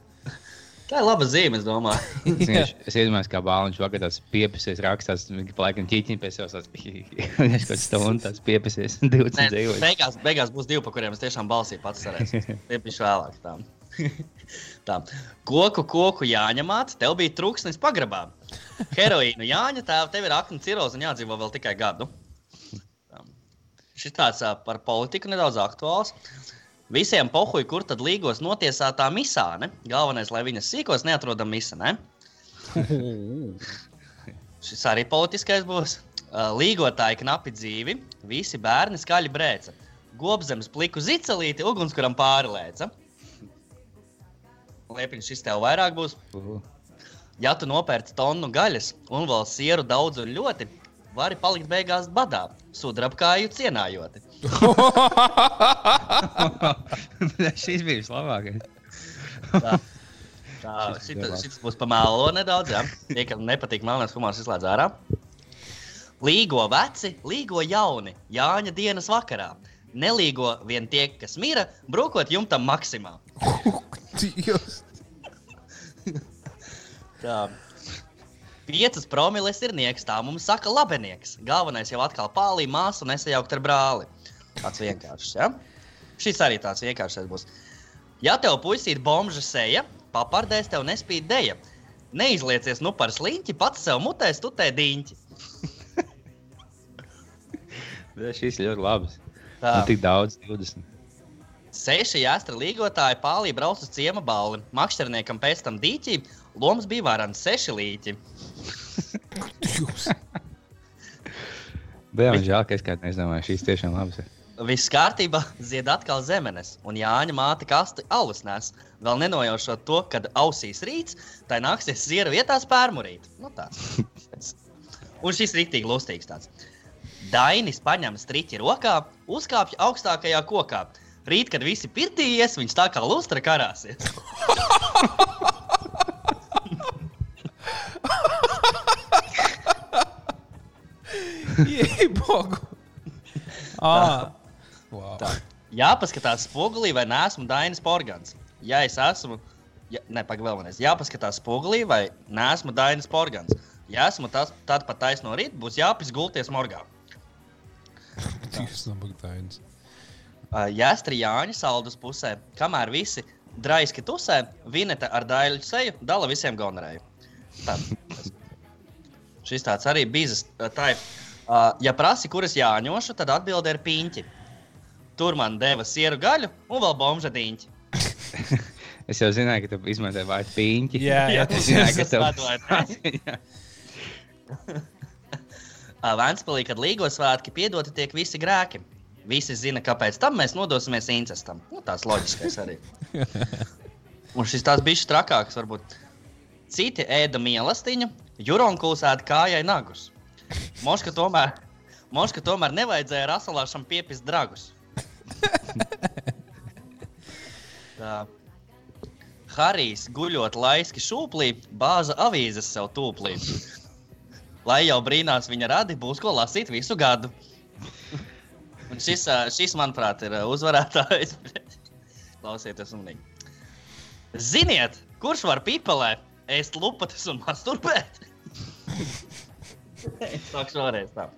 tā, ir laba zīme, es domāju. Es, es iedomājos, kā bāliņš vakar tās piepisies, rakstās, laikam ķīķiņi pie sevis. Viņš kaut stundu tās piepisies, 20 Nē, dzīvojas. beigās, beigās būs divi, pa kuriem es tiešām balsī pats. Tie bija vēlāk. Tā. tā. Koku, koku jāņemāt, tev bija trūksnis pagrabā. Heroīnu jāņa, tēv, tev ir akna ciroze un jādzīvo vēl tikai gadu. Tā. Šis tāds par politiku nedaudz aktuāls. Visiem pohuļ, kur tad līgos notiesātā misāne. Galvenais, lai viņas sīkos neatrodam misa, ne? Šis arī politiskais būs. Līgotāji knapi dzīvi, visi bērni skaļi brēca. Gobzemes pliku zicelīti, ugunskuram pārlēca. Liepiņš šis tev vairāk būs. Ja tu nopērci tonu gaļas un vēl sieru daudz un ļoti, vari palikt beigās badā, sudrabkāju cienājot. Šis bija vislabākais. Tā, tā Šis šit, bija labs. šis būs pamēlo nedaudz. Ja? Tie, kam nepatīk melnēs humors, izslēdz ārā. Līgo veci, līgo jauni, Jāņa dienas vakarā. Nelīgo vien tie, kas mira, brūkot jumtam maksimā. Dievs. Tā. Piecas promiles ir nieks, tā mums saka labenieks. Galvenais jau atkal pālī māsu nesajaukt ar brāli. Tāds vienkāršs, ja? Šis arī tāds vienkāršs būs. Ja tev puisīt bombža seja, papardēs tev nespīd deja. Neizliecies nu par sliņķi, pats sev mutēs tutē diņķi. Šis ļoti labs. Tā. Nu, tik daudz, 20. Seši jāstra līgotāji pālī brauc uz ciema balli. Makšķerniekam pēc tam dīķī, lomas bija varans seši līķi. Dievs. Bet jā, man žēl, ka es kādā neizdomāju, šīs tiešām labas. ir. Viss kārtībā, zied atkal zemenes, un Jāņa māte kasti alus nes. Vēl nenojaušot to, kad ausīs rīts, tai nāksies ziera vietā spērmurīt. Nu, tāds. Un šis rīktīgi lustīgs tāds. Dainis paņem striķi rokā, uzkāpj augstākajā kokā. Rīt, kad visi pirtī ies, viņš tā kā lustra karāsies. Jēbogu. Ah. Wow. Tā. Jāpaskatās spogulī, vai neesmu Dainis Porgans. Ja es esmu, ja, ne, pagaidi, vēl vienreiz. Jāpaskatās spogulī, vai neesmu Dainis Porgans. Ja esmu tas, tad pat taisno rīt būs jāpis gulties morgā. Dievs, nabagdainis. Uh, Jāstri Jāņa saldus pusē, kamēr visi draiski tusē, vineta ar daļu seju dala visiem gonorēju. Tāds. Šis tāds arī bizes. Tā ir. Uh, ja prasi, kuras jāņošu, tad atbilde ir piņķi. Tur man deva sieru gaļu un vēl bomža diņķi. Es jau zināju, ka tu izmantoji vārdu pīņķi. Jā, jā, tas atvainojas. Jā. Vēnspēlī, kad līgo svētki piedoti tiek visi grēki. Visi zina, kāpēc tam mēs nodosimies incestam. Nu, tās loģiskais arī. Un šis tās bija trakāks, varbūt. Citi ēda mīlestiņu, Juronkuls ēda kājai nagus. Moška tomēr, moška tomēr nevajadzēja rasalāšam piepist dragus. Tā. Harijs guļot laiski šūplī, bāza avīzes sev tūplī. Lai jau brīnās viņa radi, būs ko lasīt visu gadu. Un šis, šis, manuprāt, ir uzvarētājs. Klausieties, uzmanīgi. Ziniet, kurš var pipelē, ēst lupatas un masturbēt? Sākšu vēlreiz tā.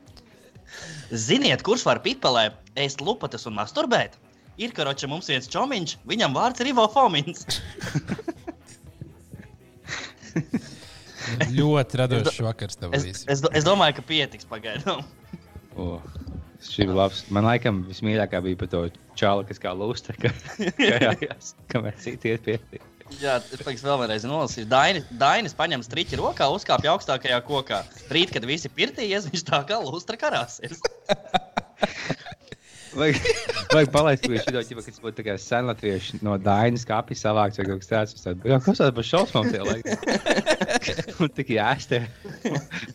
Ziniet, kurš var pipelē, ēst lupatas un masturbēt? Ir karoči mums viens čomiņš, viņam vārds ir Ivo Fomins. Ļoti radošs vakars tev Es, bijis. es, do- es domāju, ka pietiks pagaidām. O, šī bija labs. Man laikam vismīļākā bija par to čālu, kas kā lūsta, ka kājās, kamēr citi iet pie. Jā, es pēc vēl vienreiz nolasīšu. Daini- Dainis paņem striķi rokā, uzkāpj augstākajā kokā. Rīt, kad visi pirtījies, viņš tā kā lustra karāsies. Vajag, vajag palaist, ka to ķipa, kas būtu tā kā senlatvieši no Dainas kapī savāks vai kaut kas tāds. Jā, kas tas par šausmām tie laiki? Un tik jāstē.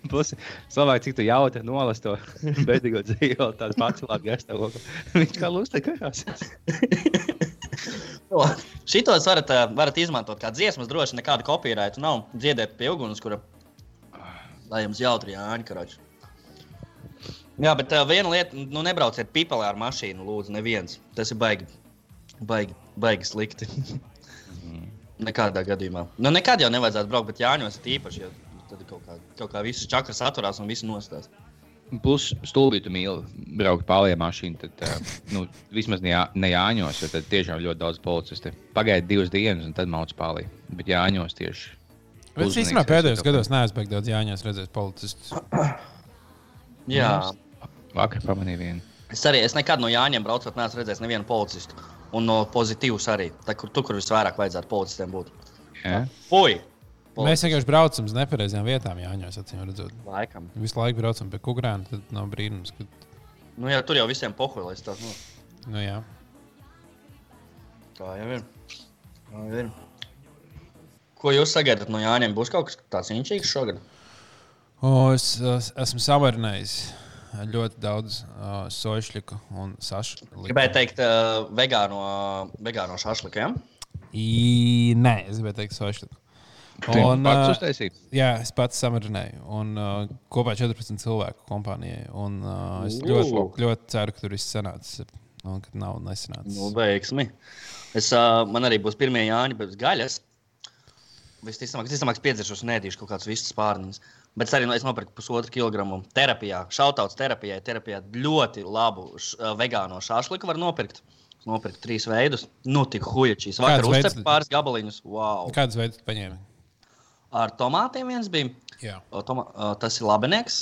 Plus, cilvēki, cik tu jautri nolas to bedīgo dzīvo, tāds pats labi jāstē. Viņš kā lūsta karās. Šitos varat, ā, varat izmantot kā dziesmas, droši nekāda kopīraita nav. Dziedēt pie uguns, kura lai jums jautri jāņa karoči. Jā, bet uh, viena lieta, nu nebrauciet pipelē ar mašīnu, lūdzu, neviens. Tas ir baigi, baigi, baigi slikti. Nekādā gadījumā. Nu, nekad jau nevajadzētu braukt, bet Jāņos ir īpaši, jo tad kaut kā, kaut kā viss čakras atturās un viss nostās. Plus, stulbi tu mīli braukt pāri mašīnu. Tad, uh, nu, vismaz ne, Jā- ne Jāņos, jo tad tiešām ļoti daudz policistu. Pagaidi divas dienas, un tad mauc pāri. Bet Jāņos tieši. Bet es īstenībā pēdējos gados neesmu beigts daudz Jāņās redzējis policistus. Jā, Vakar pamanīju vienu. es arī es nekad no Jāņiem braucot, neesmu redzējis nevienu policistu. Un no pozitīvas arī. Tā, kur, tur, kur visvairāk vajadzētu policistiem būt. Ja? Fui! Mēs vienkārši braucam uz nepareizām vietām Jāņos, acīm redzot. Laikam. Visu laiku braucam pie kukurēna, tad nav brīnums, ka, Nu, jā, tur jau visiem pohuļais tas. Nu, nu jā. tā jau ir. Tā jau ir. Ko jūs sagaidat no Jāņiem? Būs kaut kas tāds inčīgs šogad? O, es, es esmu savarinājis ļoti daudz uh, soļšļiku un sašu. Gribēju teikt, uh, vegāno, vegāno šašlikiem. I, nē, es gribēju teikt soļšļiku. Un, pats uztaisīt. Jā, es pats samarinēju. Un uh, kopā 14 cilvēku kompānijai. Un, uh, es Ū. ļoti, ļoti ceru, ka tur viss sanācis. ir, Un ka nav nesanācis. Nu, veiksmi. Es, uh, man arī būs pirmie Jāņi bez gaļas. Visticamāk, es piedzeršos un ēdīšu kaut kādus vistus pārniņus. Bet arī no, es nopirku pusotru kilogramu terapijā. Šautauts terapijai. Terapijā ļoti labu š, vegāno šāšliku var nopirkt. Es nopirku trīs veidus. Nu, tik hujačīs. Vakar uzcepu pāris gabaliņus. Wow. Kādas veids tu paņēmi? Ar tomātiem viens bija. O, Toma, tas ir labinieks.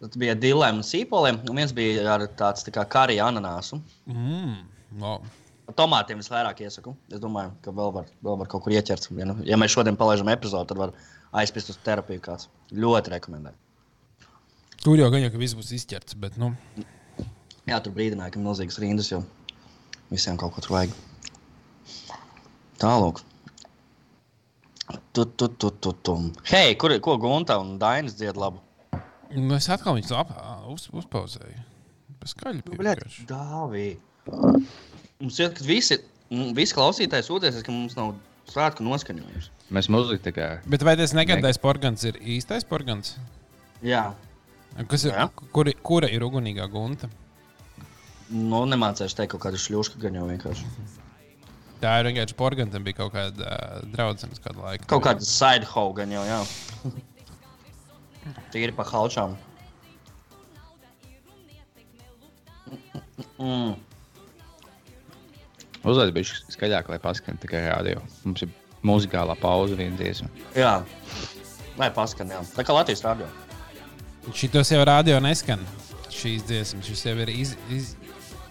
Tas bija dilēm un sīpoliem. Un viens bija ar tāds tā kā kariju ananāsu. Mm, wow. Tomātiem visvairāk iesaku. Es domāju, ka vēl var, vēl var kaut kur ieķert. Ja, nu, ja mēs šodien palaidām epizodi, tad var aizpist uz terapiju. Kāds. Ļoti rekomendēju. Tur jau gan jau, ka viss būs izķerts. Bet, nu, Jā, tur brīdināja, ka milzīgas rindas jau visiem kaut ko tur vajag. Tālāk. Tu, tu, tu, tu, tu. Hei, kur ir ko Gunta un Dainis dzied labu? nu, es atkal viņus ap, uz, uzpauzēju. Bez skaļa bija. Dāvī. Mums ir, ka visi, visi klausītāji sūdzēsies, ka mums nav svētku noskaņojums. Mēs muzika tā kā. Bet vai tas negadais porgans ir īstais porgans? Jā, Kas ir, Jā. kur, kura ir ugunīgā gunta? nu nemācēšu teikt kaut kādu šļūšku, gan jau vienkārši. Tā ir vienkārši porgantam bija kaut kāda uh, draudzene kādu laiku. Kaut kāda side hoe gan jau, jā. Tīri pa halčām. Mm. Uzlaiž bija skaļāk, lai paskan tikai radio. Mums ir muzikālā pauze viena dziesma. Jā, lai paskan, jā. Tā kā Latvijas rādio. Šitos jau rādio neskan. Šīs dziesmas, šis jau ir iz, iz,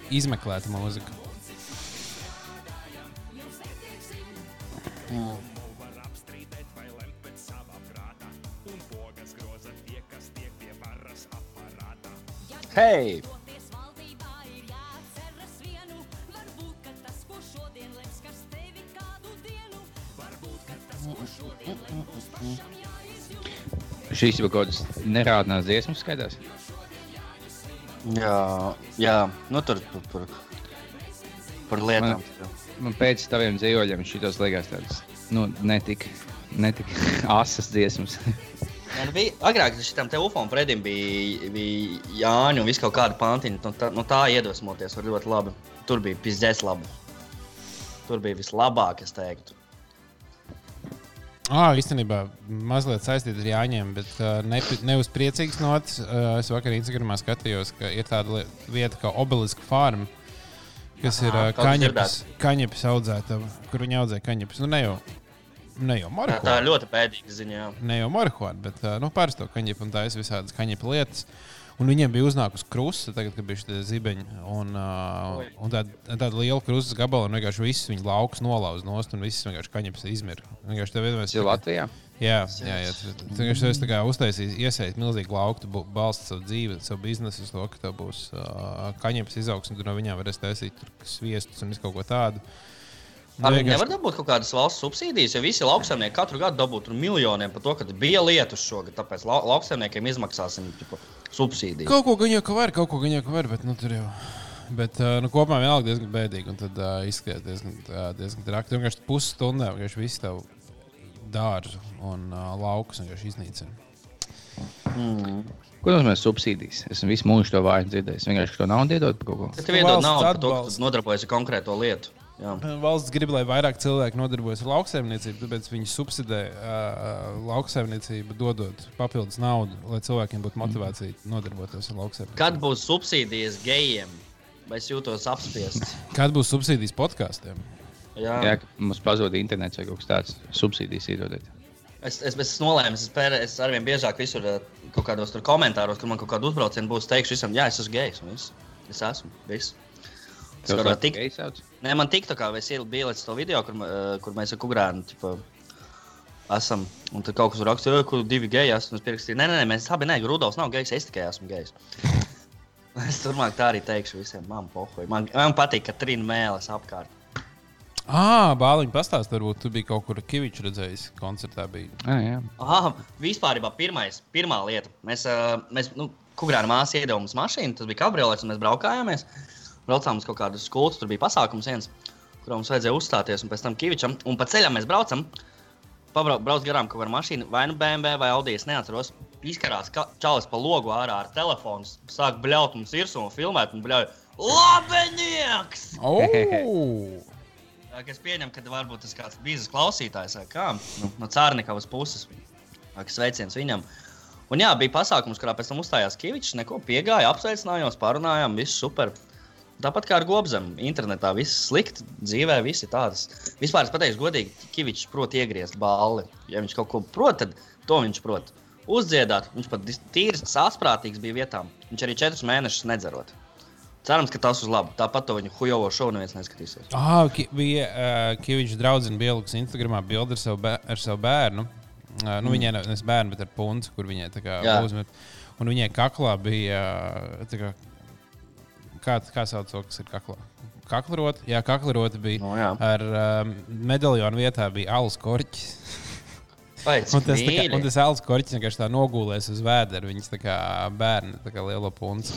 izmeklēta mūzika. Jāizjūt. Šīs jau kaut kādas nerādnās dziesmas skaitās. Jā, jā. Nu, tur, tur, tur. Par lietām. Man pēc taviem dzīvoļiem šitos liekas tādas, nu, netik, netik asas dziesmas. Jā, nu bija, agrāk šitam te UFO un Fredim bija, bija Jāņa un viss kaut kāda pantiņa. No tā, no tā iedvesmoties var ļoti labi. Tur bija pizdēs labi. Tur bija vislabāk, es teiktu. Ah, īstenībā mazliet saistīta ar Jāņiem, bet uh, ne, ne uz priecīgas nots. Uh, es vakar Instagramā skatījos, ka ir tāda li- vieta kā Obeliska farma, kas Aha, ir uh, kas kaņepes, kaņepes audzētava, kur viņi audzē kaņepes. Nu, ne jau, ne jau Tā, tā ir ļoti pēdīga ziņa. jā. ne jau marihuānu, bet uh, nu, parasto kaņepu un taisa visādas kaņepu lietas. Un viņiem bija uznākusi krusta, tagad, kad bija šie zibeņi. Un, uh, un tāda, tāda liela krustas gabala, un vienkārši viss viņa lauks nolauza nost, un viss vienkārši kaņepes izmirra. Vienkārši tev Tas ir Latvijā. Jā, jā, jā tu tu vienkārši esi uztaisījis, iesaistījis milzīgu lauku, tu balsti savu dzīvi, savu biznesu to, ka tev būs uh, kaņepes izaugsme, tu no viņiem varēsi taisīt tur sviestus un visu kaut ko tādu. Nu, Ar viņu nevar dabūt kaut kādas valsts subsīdijas, jo visi lauksaimnieki katru gadu dabū tur miljoniem par to, ka bija lietus šogad. Tāpēc lau lauksaimniekiem izmaksāsim tipa, subsīdijas. Kaut ko gan jau ka var, kaut ko gan jau ka var, bet nu, tur jau. Bet nu, kopumā vienalga diezgan bēdīgi, un tad uh, izskatās diezgan, uh, diezgan traki. Tu vienkārši pusstundā vienkārši visu tavu dārzu un uh, laukus vienkārši iznīcina. Mm. Ko nozīmē subsīdijas? Esmu visu mūžu to vārdu dzirdējis. Vienkārši to naudu iedot par kaut ko. Tad tev iedod naudu tu nodarbojies ar konkrēto lietu. Jā. Valsts grib, lai vairāk cilvēku nodarbojas ar lauksaimniecību, tāpēc viņi subsidē uh, lauksaimniecību, dodot papildus naudu, lai cilvēkiem būtu motivācija nodarboties ar lauksaimniecību. Kad būs subsīdijas gejiem? Vai es jūtos apspiests? Kad būs subsīdijas podkāstiem? Jā, Jā, mums pazuda internets vai kaut kas tāds. Subsīdijas iedodiet. es, es, es nolēmu, es, pēr, es arvien biežāk visur kaut kādos tur komentāros, kur man kaut kāda uzbrauciena būs, teikšu visam, jā, es esmu gejs. Es esmu. Viss. Sauc tik? Nē, man tikto kā es ieliku to video, kur, eh, kur mēs ar Kugrānu ķipa, esam. Un tad kaut kas rakstīja, ka divi geji esmu. Es pierakstīju, nē, nē, nē, mēs abi nē, Rudolfs nav gejs, es tikai esmu gejs. es turpmāk tā arī teikšu visiem. Man, pohoji. man, man patīk, ka trīna mēlis apkārt. Ah, Bāliņš pastāstīja, varbūt tu biji kaut kur Kavičs redzējis, koncertā bija. Jā, jā. Aha, vispār pirmais, pirmā lieta. Mēs, uh, mēs nu, Kugrāna māsa iedeva mums mašīnu, tas bija kabriolets, un mēs braukājāmies. Braucām uz kaut kādu skolu, tur bija pasākums viens, kurā mums vajadzēja uzstāties, un pēc tam Kavičam. Un pa ceļam mēs braucam, pabrauc garām kaut kāda mašīna, vai nu BMW vai Audi, es neatceros. Izkarās ka- čalis pa logu ārā ar telefonu, sāk bļaut mums virsū un filmēt, un bļauj, labenieks! Oh! Es pieņemu, ka varbūt tas kāds bija klausītājs vai kā nu, no Cārnikavas puses. Sveiciens viņam. Un jā, bija pasākums, kurā pēc tam uzstājās Kavičs. Neko piegāja, apsveicinājās, parunājām, viss super. Tāpat kā ar Gobzemu, internetā viss slikti, dzīvē viss ir tāds. Vispār es pateikšu, godīgi, Kavičs prot iegriezt balli. Ja viņš kaut ko prot, tad to viņš prot. Uzdziedāt, viņš pat tīrs, sāsprātīgs bija vietām. Viņš arī četrus mēnešus nedzerot. Cerams, ka tas uz labu. Tāpat to viņa hujovo šovu neviens neskatīsies. Ah, bija uh, Kavičs draugs un bieliks Instagramā bildi ar savu, bē, ar savu bērnu. Uh, nu, viņai nevis bērnu, bet ar punci, kur viņai tā kā uzmet. Un viņai kaklā bija, tā kā, kā, kā sauc to, kas ir kaklā? Kaklarota, jā, kaklarota bija. Nu, jā. ar um, medaļonu vietā bija alus korķis. Vai, Un tas, kā, un tas alus korķis vienkārši tā nogulēs uz vēdera. Viņas tā kā bērni, tā kā liela punca.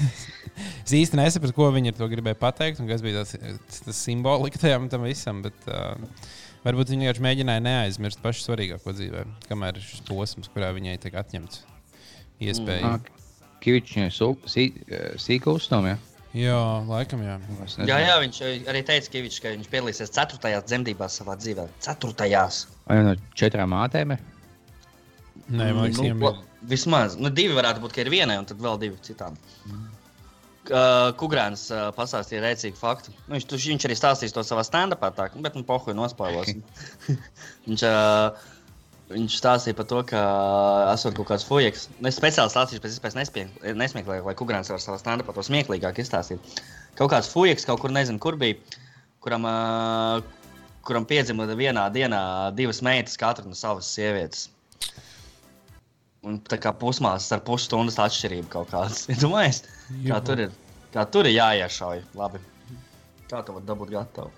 es īsti nesapratu, ko viņi ar to gribēja pateikt, un kas bija tas, tas simbolika tajam tam visam. Bet, uh, varbūt viņi vienkārši mēģināja neaizmirst pašu svarīgāko dzīvē, kamēr ir šis posms, kurā viņai tiek atņemts iespēja. Ah, Kavičs ir sīkā uzstāvā. Jā, laikam, jā. Jā, jā, viņš arī teica, ka viņš, ka viņš piedalīsies ceturtajās dzemdībās savā dzīvē. Ceturtajās. Vai no četrām mātēm? ir? Nē, man liekas, nu, bija. vismaz nu, divi varētu būt, ka ir vienai, un tad vēl divi citām. Uh, Kugrāns uh, pastāstīja rēcīgu faktu. Nu, viņš, tu- viņš arī stāstīs to savā stand-upā, tā, bet nu, pohuļ nospēlos. viņš, uh, viņš stāstīja par to, ka esot kaut kāds fujaks. Nu, Es speciāli stāstīšu pēc iespējas nesmieklīgi, lai Kugrāns var savā stand-upā to smieklīgāk izstāstīt. Kaut kāds fujaks kaut kur nezinu, kur bija, kuram, uh, kuram piedzima vienā dienā divas meitas, katra no savas sievietes. un tā kā pusmāsas ar pusstundas atšķirību kaut kādas. Domājies, kā tur ir, kā tur ir jāiešauj. Labi. Kā to var dabūt gatavu?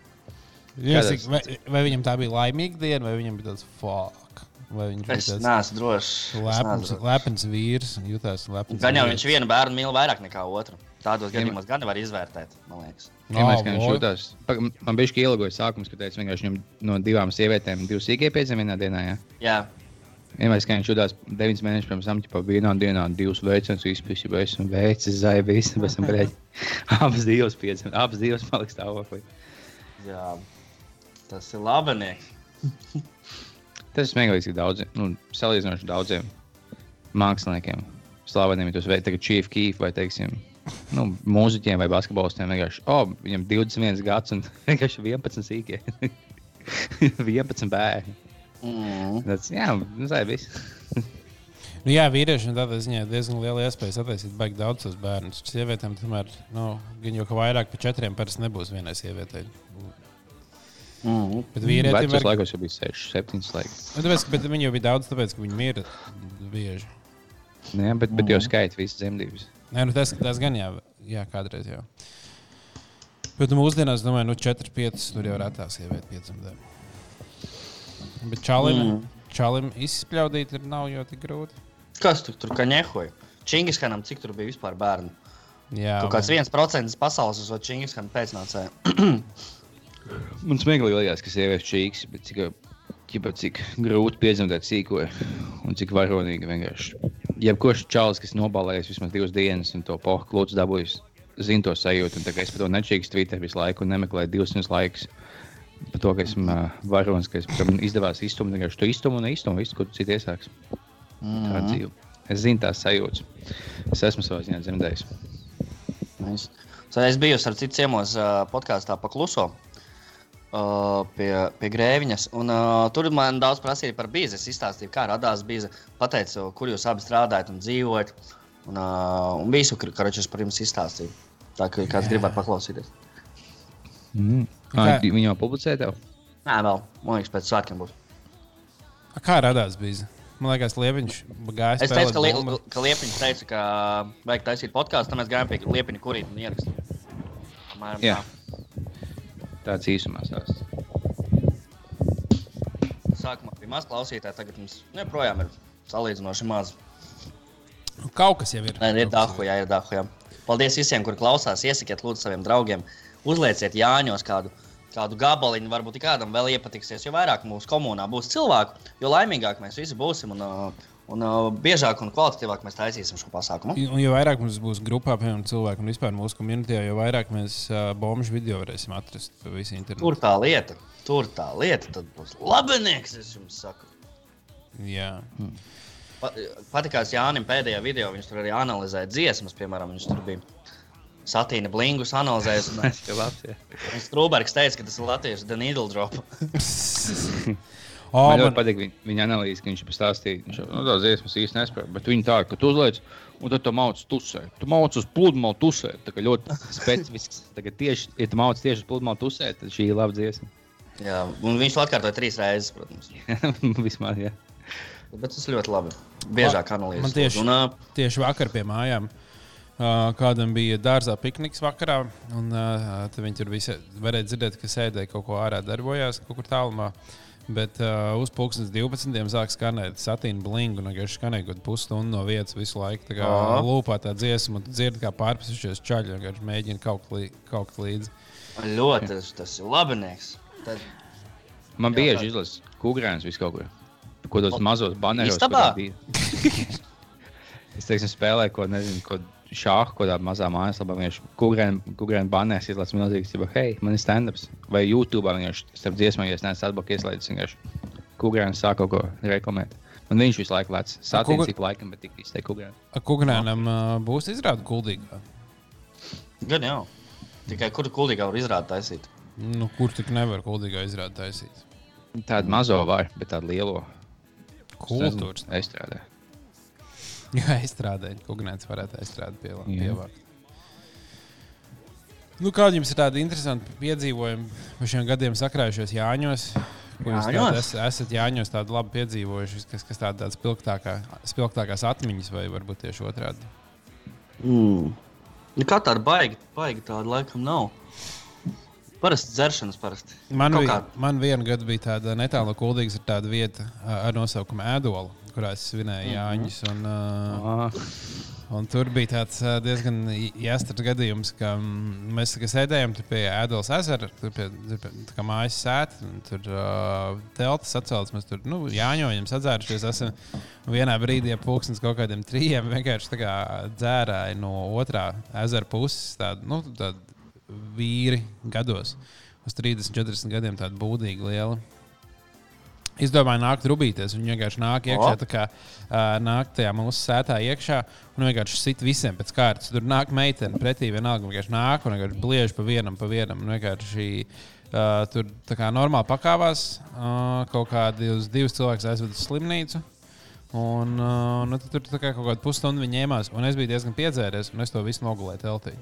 Jā, Kādās- cik, vai, vai viņam tā bija laimīga diena, vai viņam bija tāds fuck? Vai viņš bija tāds neesmu drošs. Es lepns, lepns vīrs, jutās lepns. Gan jau vīrs. viņš vienu bērnu mīl vairāk nekā otru. Tādos gadījumos gan nevar izvērtēt, man liekas. Vienmēr, kad viņš jutās, man bija šī ielagoja sākums, kad teicu, vienkārši viņam no divām sievietēm divas sīkie piedzima vienā dienā. Jā. Jā, Vienmēr, kad viņš jutās 9 mēnešus pirms tam, jau vienā dienā divas veicas, izpētījis, vai esmu veicis, zaibis, pēc tam brēķi. Abas divas piedzima, abas divas paliks stāvoklī. jā. Tas ir labanieks. Tas ir smieklīgi daudziem, nu, salīdzinoši daudziem māksliniekiem. Slaveniem, tos veids, tagad Chief Keef vai, teiksim, nu, mūziķiem vai basketbolistiem vienkārši, oh, viņam 21 gads un vienkārši 11 sīkie. 11 bērni. Mm. Tas, jā, nu, zaibis. Nu, jā, vīriešiem tādā ziņā ir diezgan liela iespēja sataisīt baigi daudz tos bērnus. Sievietēm tomēr, nu, gan jau ka vairāk par četriem parasti nebūs vienai sievietei. Mm. Bet vīrietim var... laikos jau bija 6, 7 laiki. Nu, tāpēc, ka- bet viņi jau bija daudz, tāpēc, ka viņi mira bieži. Jā, bet, bet jau skaita visas dzemdības. Nē, nu, tas, tas gan jā, jā kādreiz jau. Bet nu, mūsdienās, domāju, nu, 4, 5 tur jau retā sieviete piedzimtē. Bet čalim, mm. Mm. čalim izspļaudīt ir nav jau tik grūti. Kas tu tur kā ņehoja? Čingiskanam, cik tur bija vispār bērnu? Jā, Kaut kāds viens procents pasaules uz Čingiskanu pēcnācēju. Man smieklīgi liekas, ka sievietes čīks, bet cik, ķipa, cik grūti piedzemdēt sīko un cik varonīgi vienkārši. Jebkurš čalis, kas nobalējas vismaz divas dienas un to pohu klūts dabūjis, zina to sajūtu. Un es par to nečīkstu Twitter visu laiku un nemeklēju divas dienas laikus. Par to, ka esmu uh, varonis, ka es, man izdevās iztumt, vienkārši to iztumu un iztumu visu, ko tu citi iesāks. Tā ir dzīve. Es zinu tās sajūtas. Es esmu savā ziņā dzemdējis. Nice. So, es biju ar citu ciemos uh, podkāstā pakluso. Uh, pie, pie grēviņas. Un, uh, tur man daudz prasīja par bīzi. Es izstāstīju, kā radās bīza. Pateicu, kur jūs abi strādājat un dzīvojat. Un, uh, un visu, kar- karoči, es par jums izstāstīju. Tā kā kāds gribētu paklausīties. Mm. Kā- viņi jau publicēja tev? Nē, vēl. Man liekas, pēc svētkiem būs. A, Kā radās bija? Man liekas, Liepiņš gāja. Es teicu, ka, li, bumbu. ka Liepiņš teica, ka vajag taisīt podkāstu. Tad mēs gājām pie Liepiņa, kurīt un ierakstījām. Jā. tā. Tāds īsumā stāsts. Sākumā bija maz klausītāji, tagad mums nu, joprojām ir salīdzinoši maz. Nu, Kaut kas jau ir. Nē, ir dahu, jā, ir dahu. Jā. Paldies visiem, kur klausās. Iesakiet, lūdzu, saviem draugiem. Uzlieciet Jāņos kādu, kādu gabaliņu. Varbūt kādam vēl iepatiksies. Jo vairāk mūsu komunā būs cilvēku, jo laimīgāk mēs visi būsim. Un, uh, un uh, biežāk un kvalitatīvāk mēs taisīsim šo pasākumu. Un jo vairāk mums būs grupā, piemēram, cilvēku un vispār mūsu komunitē, jo vairāk mēs uh, bombu video varēsim atrast pa visu internetu. Tur tā lieta, tur tā lieta. Tad būs labinieks, es jums saku. Jā. Pa- Patīkās Jānis pēdējā video. Viņš tur arī analizēja dziesmas, piemēram, viņš tur bija. Satīna blingus un Strūbergs teica, ka tas ir Latvijas The Needle Drop. O, Man ļoti man, patīk viņa, viņa analīze, ka viņš pastāstīja, viņš jau nu, tādas dziesmas īsti nespēja. Bet viņi tā, ka tu uzliec, un tad tu mācies tusēt. Tu mācies uz pludmali tusēt. Tā kā ļoti specifisks. Tagad tieši, ja tu mācies tieši uz pludmali tusēt, tad šī ir laba dziesma. Jā, un viņš to atkārtoja trīs reizes, protams. Vismaz, jā. Bet tas ļoti labi. Biežāk analīzes. man tieši- Un, uh, tieši vakar pie mājām. Uh, kādam bija dārzā pikniks vakarā, un uh, tad viņi tur visi varēja dzirdēt, ka sēdēja kaut ko ārā, darbojās kaut kur tālumā. Bet uh, uz pulkstenes 12. sāk skanēt satīna blingu, un vienkārši skanēja kaut kādu pusstundu no vietas visu laiku. Tā kā Aha. lūpā tā dziesma, un tu dzirdi, kā pārpasušies čaļi, un vienkārši mēģina kaut kā lī, līdzi. ļoti tas, tas ir labinieks. Tad, Man Jā, bieži tā- izlasa kūrēns vis kaut kur. Ko tos mazos baneros. es teiksim, spēlēju, ko nezinu, ko šāhu, ko tādā mazā mājaslapā. Viņš kūrēna banēs izlasa milzīgs, jau, hei, man ir stand-ups. Vai YouTube vienkārši starp dziesmām, ja es neesmu atbakaļ ieslēdzis, vienkārši kūrēns sāk kaut ko reklamēt. Man viņš visu laiku lēc. Satīns Kugur- ik laikam, bet tik izteikti. Kukurēnam uh, būs izrāda kuldīgā. gan jau. Tikai kur kuldīgā var izrādīt taisīt. Nu, kur tik nevar kuldīgā izrāda taisīt? Tādu mazo var, bet tādu lielo. Kultūras. Es strādāju. Jā, izstrādājot, ko Gnēns varētu izstrādāt pie, pievākt. Nu, kādi jums ir tādi interesanti piedzīvojumi par šiem gadiem sakrājušies Jāņos? Jūs es, esat Jāņos tādu labi piedzīvojuši, kas, kas tāda, tādas spilgtākā, spilgtākās atmiņas, vai varbūt tieši otrādi? Mm. Nu, Kā tāda baigi, baigi tāda laikam nav. Parasti dzeršanas parasti. Man, vi, kā. man vienu gadu bija tāda netālu no kuldīgas, ir tāda vieta ar nosaukumu Ēdola, kurā es svinēju Jāņus. Un, uh, un tur bija tāds diezgan jāstarts gadījums, ka mēs kā sēdējām pie Ēdolas ezera, tur pie, pie tā kā mājas sēta, un tur uh, teltis atcelts, mēs tur nu, Jāņojam, sadzērušies. Esam vienā brīdī, ja pūkstens kaut kādiem trījiem vienkārši dzērāja no otrā ezera puses, tāda, nu, tāda vīri gados, uz 30, 40 gadiem, tāda būdīga liela. Es domāju, nākt rubīties. Viņi vienkārši nāk iekšā, O. tā kā uh, nāk tajā mūsu sētā iekšā un vienkārši sit visiem pēc kārtas. Tur nāk meitene pretī, vienalga vienkārši nāk un vienkārši bliež pa vienam, pa vienam. Vienkārši uh, tur tā kā normāli pakāpās, uh, kaut kādi uz divus cilvēkus aizved uz slimnīcu. Un, uh, nu, tur tā kā kaut kāda pusstundu viņi ņēmās, un es biju diezgan piedzēries, un es to visu nogulēju teltī.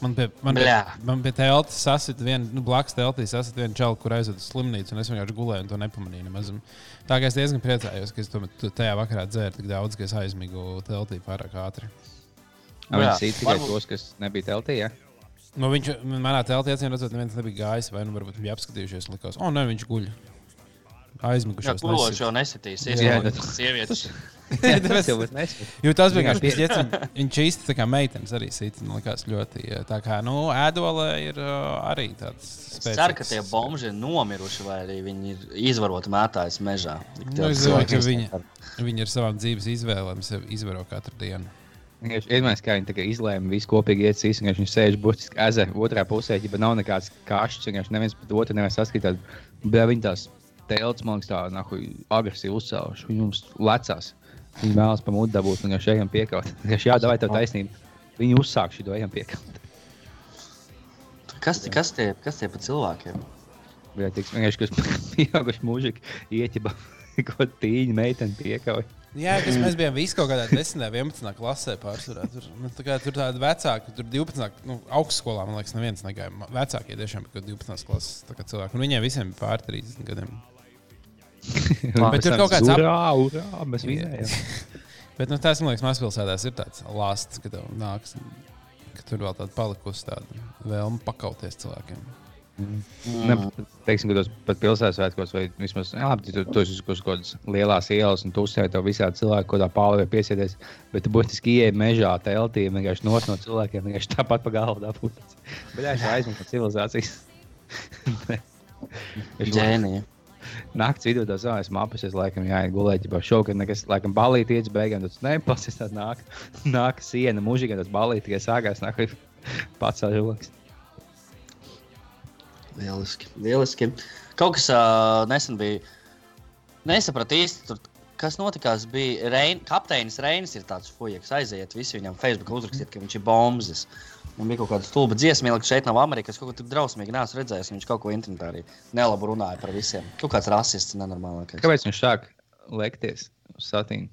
Man pie, man pie, man pie teltis sasita viena, nu, blakus teltī sasita viena čela, kur aizved uz slimnīcu, un es vienkārši gulēju un to nepamanīju. Nemaz. Tā kā es diezgan priecājos, ka es to, tu- tajā vakarā dzēru tik daudz, ka es aizmigu teltī pārāk ātri. Viņi Jā, sīt tikai varbūt- tos, kas nebija teltī. Ja? Nu, viņš manā teltī acīm redzot, neviens nebija gājis, vai nu varbūt bija apskatījušies un likās, o, nē, viņš guļ. Jā, Aizmigušies. kuroši jau nesitīs. Jā, Iespējams, tad- sievietes. Tas jau būtu nesmieties. Jo tas bija Vienkārši tāds, viņš īsti tā kā meitenes arī sita. Man liekas, ļoti. eh, Tā kā, nu, ēdolē ir uh, arī tāds. Es ceru, ka tie spēcīgs- bomži ir nomiruši, vai arī viņi ir izvaroti mētājas mežā. Nu, es domāju, ka viņi, viņi ar savām dzīves izvēlēm sev izvaro katru dienu. Iedomājieties, kā viņi izlēma visu kopīgi iet cīs, un viņš sēž burtiski ezera otrā pusē, ja nav nekāds kašķis, vienkārši neviens pret otru nevar saskatīt. Bet viņi tās telts, man liekas, tā nahu, agresīvi uzcēluši. Viņi mums lecās. Viņi vēlas pa mudu dabūt, un jau šeit piekaut. Vienkārši jā, davai tev taisnība. Viņi uzsāk šo ejam piekaut. Kas, tie- kas, tie, kas tie pa cilvēkiem? Jā, tiks vienkārši, kas pieauguši mūžīgi ieķiba, ko tīņi meiteni piekauj. Jā, kas mēs bijām visi kaut kādā 10, 11 klasē pārsvarā. Tur, nu, tā kā, tur tādi vecāki, tur 12, nu, augstskolā, man liekas, neviens negāja. Vecākie tiešām bija kaut kādi 12 klases tā kā cilvēki. Un viņiem visiem bija pār 30 gadiem. Bet tur kaut kāds ap- Urā, urā, mēs vinējām. Bet nu, tas, man liekas, mazpilsētās ir tāds lāsts, ka tev nāks, ka tur vēl tāda palikusi tāda vēlme pakauties cilvēkiem. Ne, teiksim, ka tos pat pilsētas vai vismaz jā, uz kaut kādas lielas ielas un tu uzsēdi to ko tā pāri var piesieties. Bet tu būtiski ieej mežā, teltī, vienkārši nos no cilvēkiem, vienkārši tāpat pa galvu dabūt. Bet jā, es aizmuku no civilizācijas. Es Ģēnija. Nakts vidū tas zvanīs, apsies, laikam, jāiet gulēt, jau šogad nekas, laikam, balīt iet, beigām tas nepasies, tad nāk, nāk siena, mūžīgi tas balīt, tikai sākās, nāk, pats žoks. Lieliski. Lieliski. Kaut kas uh, nesen bija. Nesapratu īsti, tur, kas notikās. Bija Rein, kapteinis Reinis, ir tāds fujaks. Aiziet, visi viņam Facebook uzrakstīt, ka viņš ir bombas. Un bija kaut kāda stulba dziesma, ka šeit nav Amerikas. Kaut ko tur drausmīgi neesmu redzējis. Viņš kaut ko internetā arī nelabu runāja par visiem. Kaut kāds rasists, nenormālākais. Kāpēc viņš sāk lekties uz satīnu?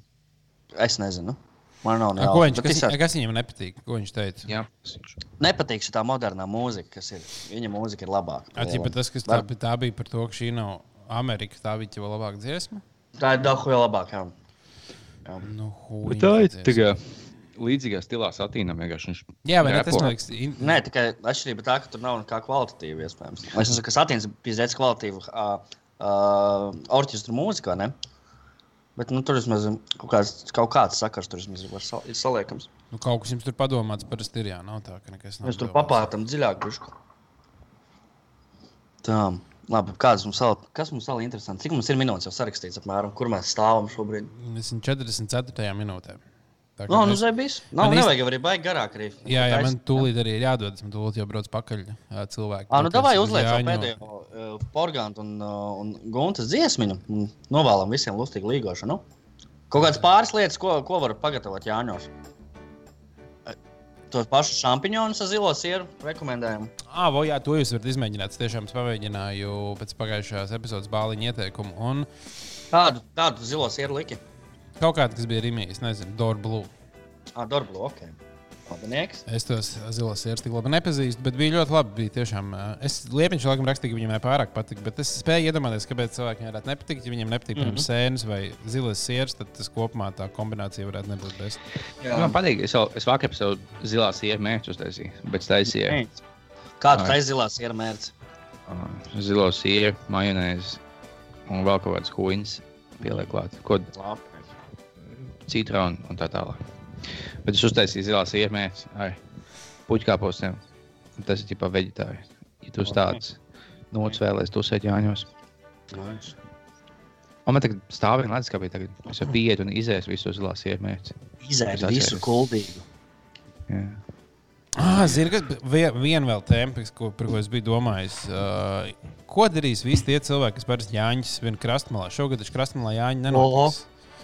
Es nezinu. Man nav A, ko viņš, Bet kas, visādi- kas viņam nepatīk? Ko viņš teica? Jā, Nepatīk šī modernā mūzika, kas ir. Viņa mūzika ir labāka. Atcīmēt, tas, kas tā, tā bija par to, ka šī nav Amerika, tā bija jau labāka dziesma. Tā ir daudz labāka. jā. Nu, Bet huīņa tā ir tikai līdzīgā stilā satīnam. Jā, bet ne, tas man liekas, in... Nē, tikai atšķirība tā, ka tur nav nekā kvalitatīva. Iespējams. Es saprotu, ka satīns ir piezīmēts kvalitatīvu uh, uh, orķestra mūzikā. Ne? Bet nu, tur vismaz kaut kāds, kaut kāds sakars tur vismaz var sal, ir saliekams. nu, kaut kas jums tur padomāts, parasti ir. Jā, nav tā, ka nekas nav. Mēs tur papātam dziļāk. Bišku. Tā, labi. Kāds mums vēl, kas mums vēl ir interesants? Cik mums ir minūtes jau sarakstīts apmēram, kur mēs stāvam šobrīd? Mēs esam 44. minūtē. Tā kā No, nu, mēs- zebīs. Nav, Man īsti- nevajag jau arī baigi garāk. Arī. Jā, jā, man tūlīt arī ir jādodas. Man tūlīt jau brauc pakaļ ā, cilvēki. Ah, nu, davai uz uzliek Jāņu. pēdējo uh, porgānu un, uh, un guntas dziesmiņu. un Novēlam visiem lustīgu līgošanu. Kaut kādas pāris lietas, ko, ko var pagatavot Jāņos. Tos pašus šampiņonus ar zilo sieru rekomendējam. Ah, vo, jā, to jūs varat izmēģināt. Es tiešām pamēģināju pēc pagājušās epizodes bāliņa ieteikumu. Un Tādu, tādu zilo sieru liki. Kaut kāda, kas bija Rimija, es nezinu, Dora Blue. Ah, Dorblu, ok. Labinieks. Es tos zilos sirds tik labi nepazīstu, bet bija ļoti labi. Bija tiešām, ā, es Liepiņš laikam rakstīju, ka viņam nepārāk patika, bet es spēju iedomāties, kāpēc cilvēkiem varētu nepatikt. Ja viņam nepatīk mm. -hmm. sēnes vai zilas sirds, tad tas kopumā tā kombinācija varētu nebūt best. Jā. Man patīk, es, vēl, es vakar par savu zilā sieru mērķu uztaisīju, bet taisīju Ei. Kā tu Ai. taisi zilās ir mērķis? zilo sieru, majonēzi un vēl kaut kādas huīnas pieliek klāt. Ko Labi. Citronu un tā tālāk. Bet es uztaisīju zilā sieru mērķi ar puķkāpostiem. Tas ir tipā veģetāri. Ja tu uz tādas nots vēlēs tusēt Jāņos. Nice. Un man tagad stāv viena ledus, kā bija tagad. Es jau pieiet un izēs visu zilā sieru mērķi. Izēri Es visu kuldīgu. Jā. Ah, Zinu, ka vie- viena vēl tēma, kas- ko, par ko es biju domājis. Uh, ko darīs visi tie cilvēki, kas parasti Jāņus vien krastmalā? Šogad taču krastmalā Jāņa nenotiks.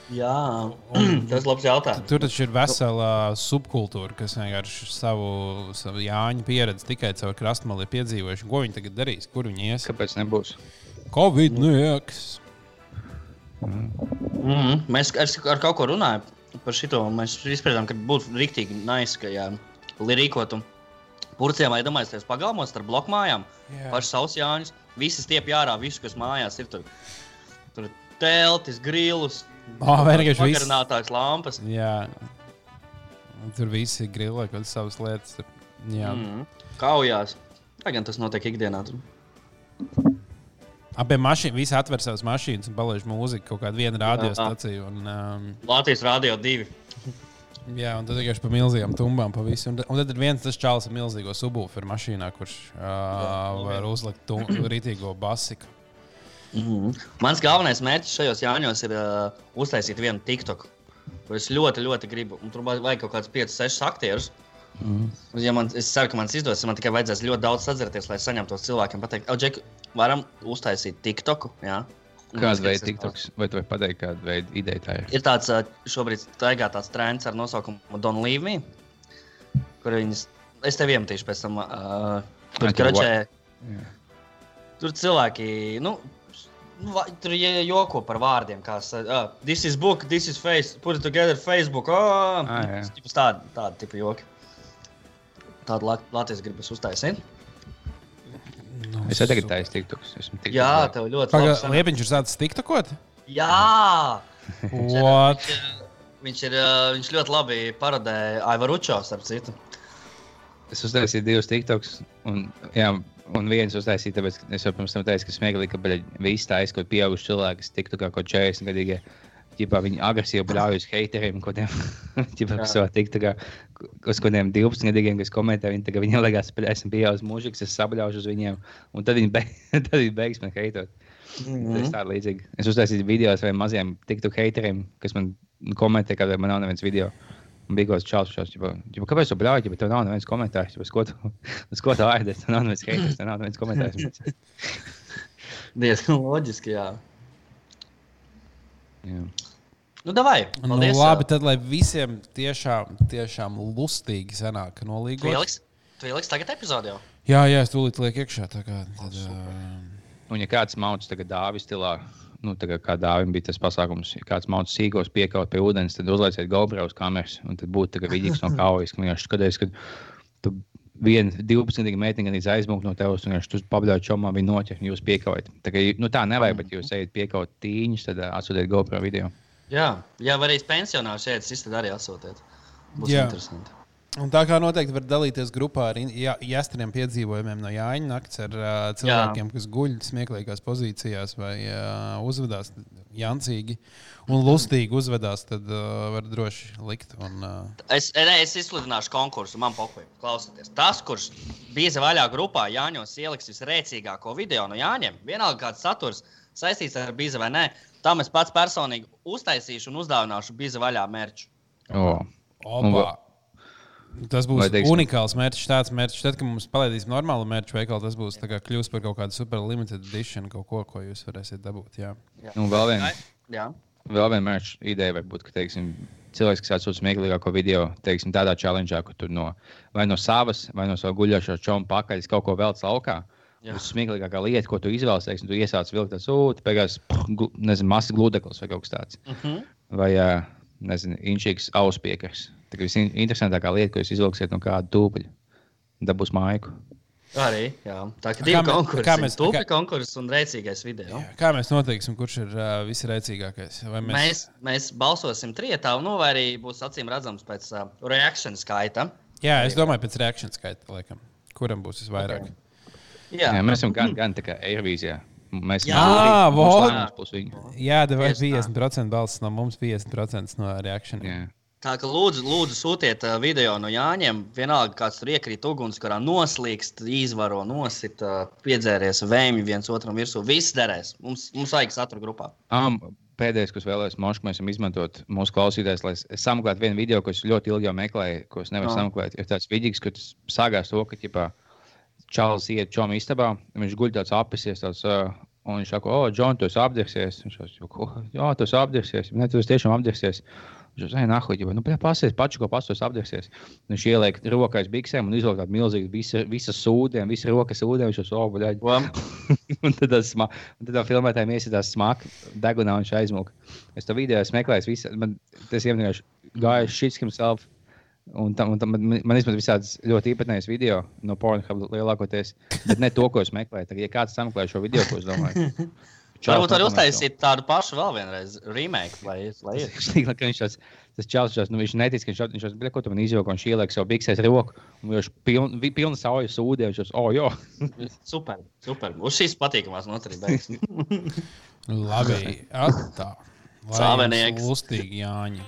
Jā, tas ir labs jautājums. Tur taču ir vesela subkultūra, kas vienkārši savu, savu Jāņu pieredzi tikai caur krastmali ir piedzīvojuši. Ko viņi tagad darīs? Kur viņi ies? Kāpēc nebūs? Covid neieks. Mm -hmm. Mēs ar, ar kaut ko runājam par šo. Mēs izpratām, ka būtu rīktīgi nice, ka jā, li- rīkotu purcēm vai domājas pagalmos ar blokmājām. Pašs savs Jānis. Visi stiep ārā, visu, kas mājās ir tur. Tur teltis, grilus, Ah, vienkārši viss. pagarinātāks lampas. Jā. Tur viss ir grilē, kaut kādas savas lietas. Tur- Jā, mm. Mm. Kaujās. Tā gan tas notiek ikdienā. Tur. abi mašīnas, visi atver savas mašīnas un palaiž mūziku kaut kādu vienu radiostaciju. Un, um, Latvijas Rādio 2. jā, un tad vienkārši pa milzīgām tumbām pa visu. Un, un tad ir viens tas čalis ar milzīgo subwooferu mašīnā, kurš uh, var uzlikt rītīgo basiku. Mm -hmm. Mans galvenais mērķis šajos Jāņos ir uh, uztaisīt vienu TikTok, ko es ļoti, ļoti gribu. Un tur vajag kaut kādus 5, 6 aktierus. Mm. Un, Ja man, es ceru, ka man izdosies. Man tikai vajadzēs ļoti daudz sadzirties, lai saņemtu tos cilvēkiem. Pateikt, Džek, varam uztaisīt TikToku. Jā? Kāda veida TikToks? Vai tu vari pateikt, kāda veida ideja tā ir? Ir tāds uh, šobrīd staigā tāds trends ar nosaukumu Don't Leave Me. Kur viņas, es tev iemetīšu pēc tam. Uh, tur, Jā. tur cilvēki. Nu, nu, Tur joko par vārdiem, kā uh, this is book, this is face, put it together, Facebook. Oh, Ah, jā. tāda, tāda tipa joki. Tādu Lat- Latvijas gribas uztaisīt. Nu, Es arī taisu TikToks. Esmu TikTok Jā, tev ļoti Paga, labi. Liepiņš ir sācis tiktakot? Jā! What? Viņš ir, viņš, ir, viņš ļoti labi parodēja Aivaručo, starp citu. Es uztaisīju divus TikToks. Un, jā, un viens uztaisīju, tāpēc es jau pirms tam teicu, ka smieklīgi, ka visi tā aizskot pieauguši cilvēki, kas tiktu kā kaut 40 gadīgi. Ģipā, viņi agresīvi uz hateriem, tiem Jā. tiktu, uz kādiem 12 gadiem, kas komentē, viņi tagad viņiem liekas, ka esmu pieaugušs mūžīgs, es sabļaušu uz viņiem, un tad viņi, beig, tad viņi beigs man heitot. Mm -hmm. Tas tā līdzīgi. Es uztaisīju video ar saviem maziem tiktu hateriem, kas man komentē, kad man nav neviens video. Un bija kaut kāds čels, kas teica, kāpēc tu bļauji, bet tev nav neviens komentārs. Uz ko tu, uz ko tu ārdies? Tev nav neviens haters, tev nav neviens komentārs. Diezgan loģiski, jā. Jā. Nu, davai. Nu, Paldies. labi, tad lai visiem tiešām, tiešām lustīgi sanāk nolīgot. Tu ieliks, tu ieliks tagad epizodē. jau? Jā, jā, es tūlīt lieku iekšā. tā Kā, tad, uh, Un, ja kāds mauts tagad dāvis stilā, nu, kā dāvim bija tas pasākums, ja kāds mauts sīkos piekaut pie ūdens, tad uzlieciet GoPro uz kameras. Un tad būtu vidīgs no kaujas, ka vienkārši skaties, kad tu viena 12 gadu meitene gan aizmūg no tevis, un viņš tur pabļauj čomā, viņa noķer, jūs piekaujat. Tā, kā, nu, tā nevajag, bet jūs ejat piekaut tīņus, tad atsūtiet GoPro video. Jā, jā arī pensionārs šeit, tad arī asociēt. Būs Jā. interesanti. Un tā kā noteikti var dalīties grupā ar jāstriem piedzīvojumiem no Jāņa nakts ar uh, cilvēkiem, kas guļ smieklīgās pozīcijās vai uh, uzvedās jancīgi un lustīgi uzvedās, tad uh, var droši likt. Un, uh, Es, ne, es izsludināšu konkursu, man patīk. Klausieties, tas, kurš bija vaļā grupā, Jāņos ieliks visrēcīgāko video no Jāņiem, vienalga kāds saturs saistīts ar bīzi vai nē, tam es pats personīgi uztaisīšu un uzdāvināšu bīzi vaļā mērķu. Oh. Opa, tas būs vai teiksim- unikāls mērķis. Tāds mērķis, tad, kad mums palaidīsim normālu mērķu veikalu, tas būs tā kā kļūst par kaut kādu super limited edition, kaut ko, ko jūs varēsiet dabūt. Jā. Un vēl viena. Jā, Vēl viena mērķa ideja var būt, ka teiksim, cilvēks, kas atsūta smieklīgāko video, teiksim, tādā challenge, kur tur no, vai no savas, vai no sava guļošā čoma pakaļ kaut ko velc laukā. Jā. Tas smieklīgākā lieta, ko tu izvēlēsies, teiksim, tu iesāc vilkt tādu sūdu, beigās, nezinu, mazs gludeklis vai kaut kas tāds. uh -huh. Vai, nezinu, inčīgs auspiekars. Tā kā visinteresantākā lieta, ko jūs izvilksiet no kāda tūpeļa, dabūs maiku. Arī, jā. Tā kā Kā divi konkursi. kā mēs- Tupi kā- konkurss un rēcīgais video. Jā, Kā mēs noteiksim, kurš ir uh, visreicīgākais? Vai mēs... Mēs, mēs balsosim trietā, nu, vai arī būs acīm redzams pēc uh, reakciju skaita. Jā, es domāju, pēc reakcijas skaita, laikam. Kuram būs visvairāk? Jā, Jā, mēs esam gan, gan tā kā Eirovīzijā. Mēs Jā. Viņa. Jā, vai Tieši tā. 50% balss no mums, 50% no reakcijas. Tā kā lūdzu, lūdzu sūtiet video no Jāņiem. Vienalga, kāds tur iekrīt ugunskurā, noslīkst, izvaro, nosit, piedzēries vēmju viens otram virsū. Viss derēs. Mums, mums vajag satura grupā. Um, pēdējais, ko vēlējos, Mošs, mēs esam izmantot mūsu klausītājs, lai sameklētu vienu video, ko es ļoti ilgi meklēju, ko es nevaru Jā. sameklēt. Ir tāds vidīgs, ka tas sākās to, ka ķipā, Čālijs iet čom istabā, viņš guļ tāds apisies, tāds, uh, un viņš saka, o, Džon, tu apdegsies. Viņš saka? Jā, tu apdegsies. Ne, tu tiešām apdegsies. Viņš saka, nahuļ, jau, nu, pasies, pašu, ko pastos apdegsies. Viņš ieliek rokās biksēm un izvelk tādu milzīgu, visa, visas sūdiem, visas rokas sūdiem. Viņš oh, bļaļ, Vam. un tad tas sma- un tad tā filmētājiem iesitās smaka, degunā un viņš aizmuka. Es to video esmu meklējis, visa, man tas vienkārši gāja shit himself. Un tam, un tam man, man izmet visādas ļoti īpatnējas video no Pornhub lielākoties, bet ne to, ko es meklēju. Tagad, ja kāds sameklē šo video, ko es domāju, Varbūt arī uztaisīt tādu pašu vēl vienreiz remake, lai, lai ir. Šķiet, ka viņš tāds, tas čels, šos, nu, viņš netic, ka viņš šos, viņš bļa, ko tu man un viņš ieliek savu biksēs roku, un viņš piln, pilna sauja sūdē, viņš šos, oh, jo. Super, super. Uz šīs patīkamās noturības. Labi, attā. Lai Sāvenieks. Lustīgi, Jāņi.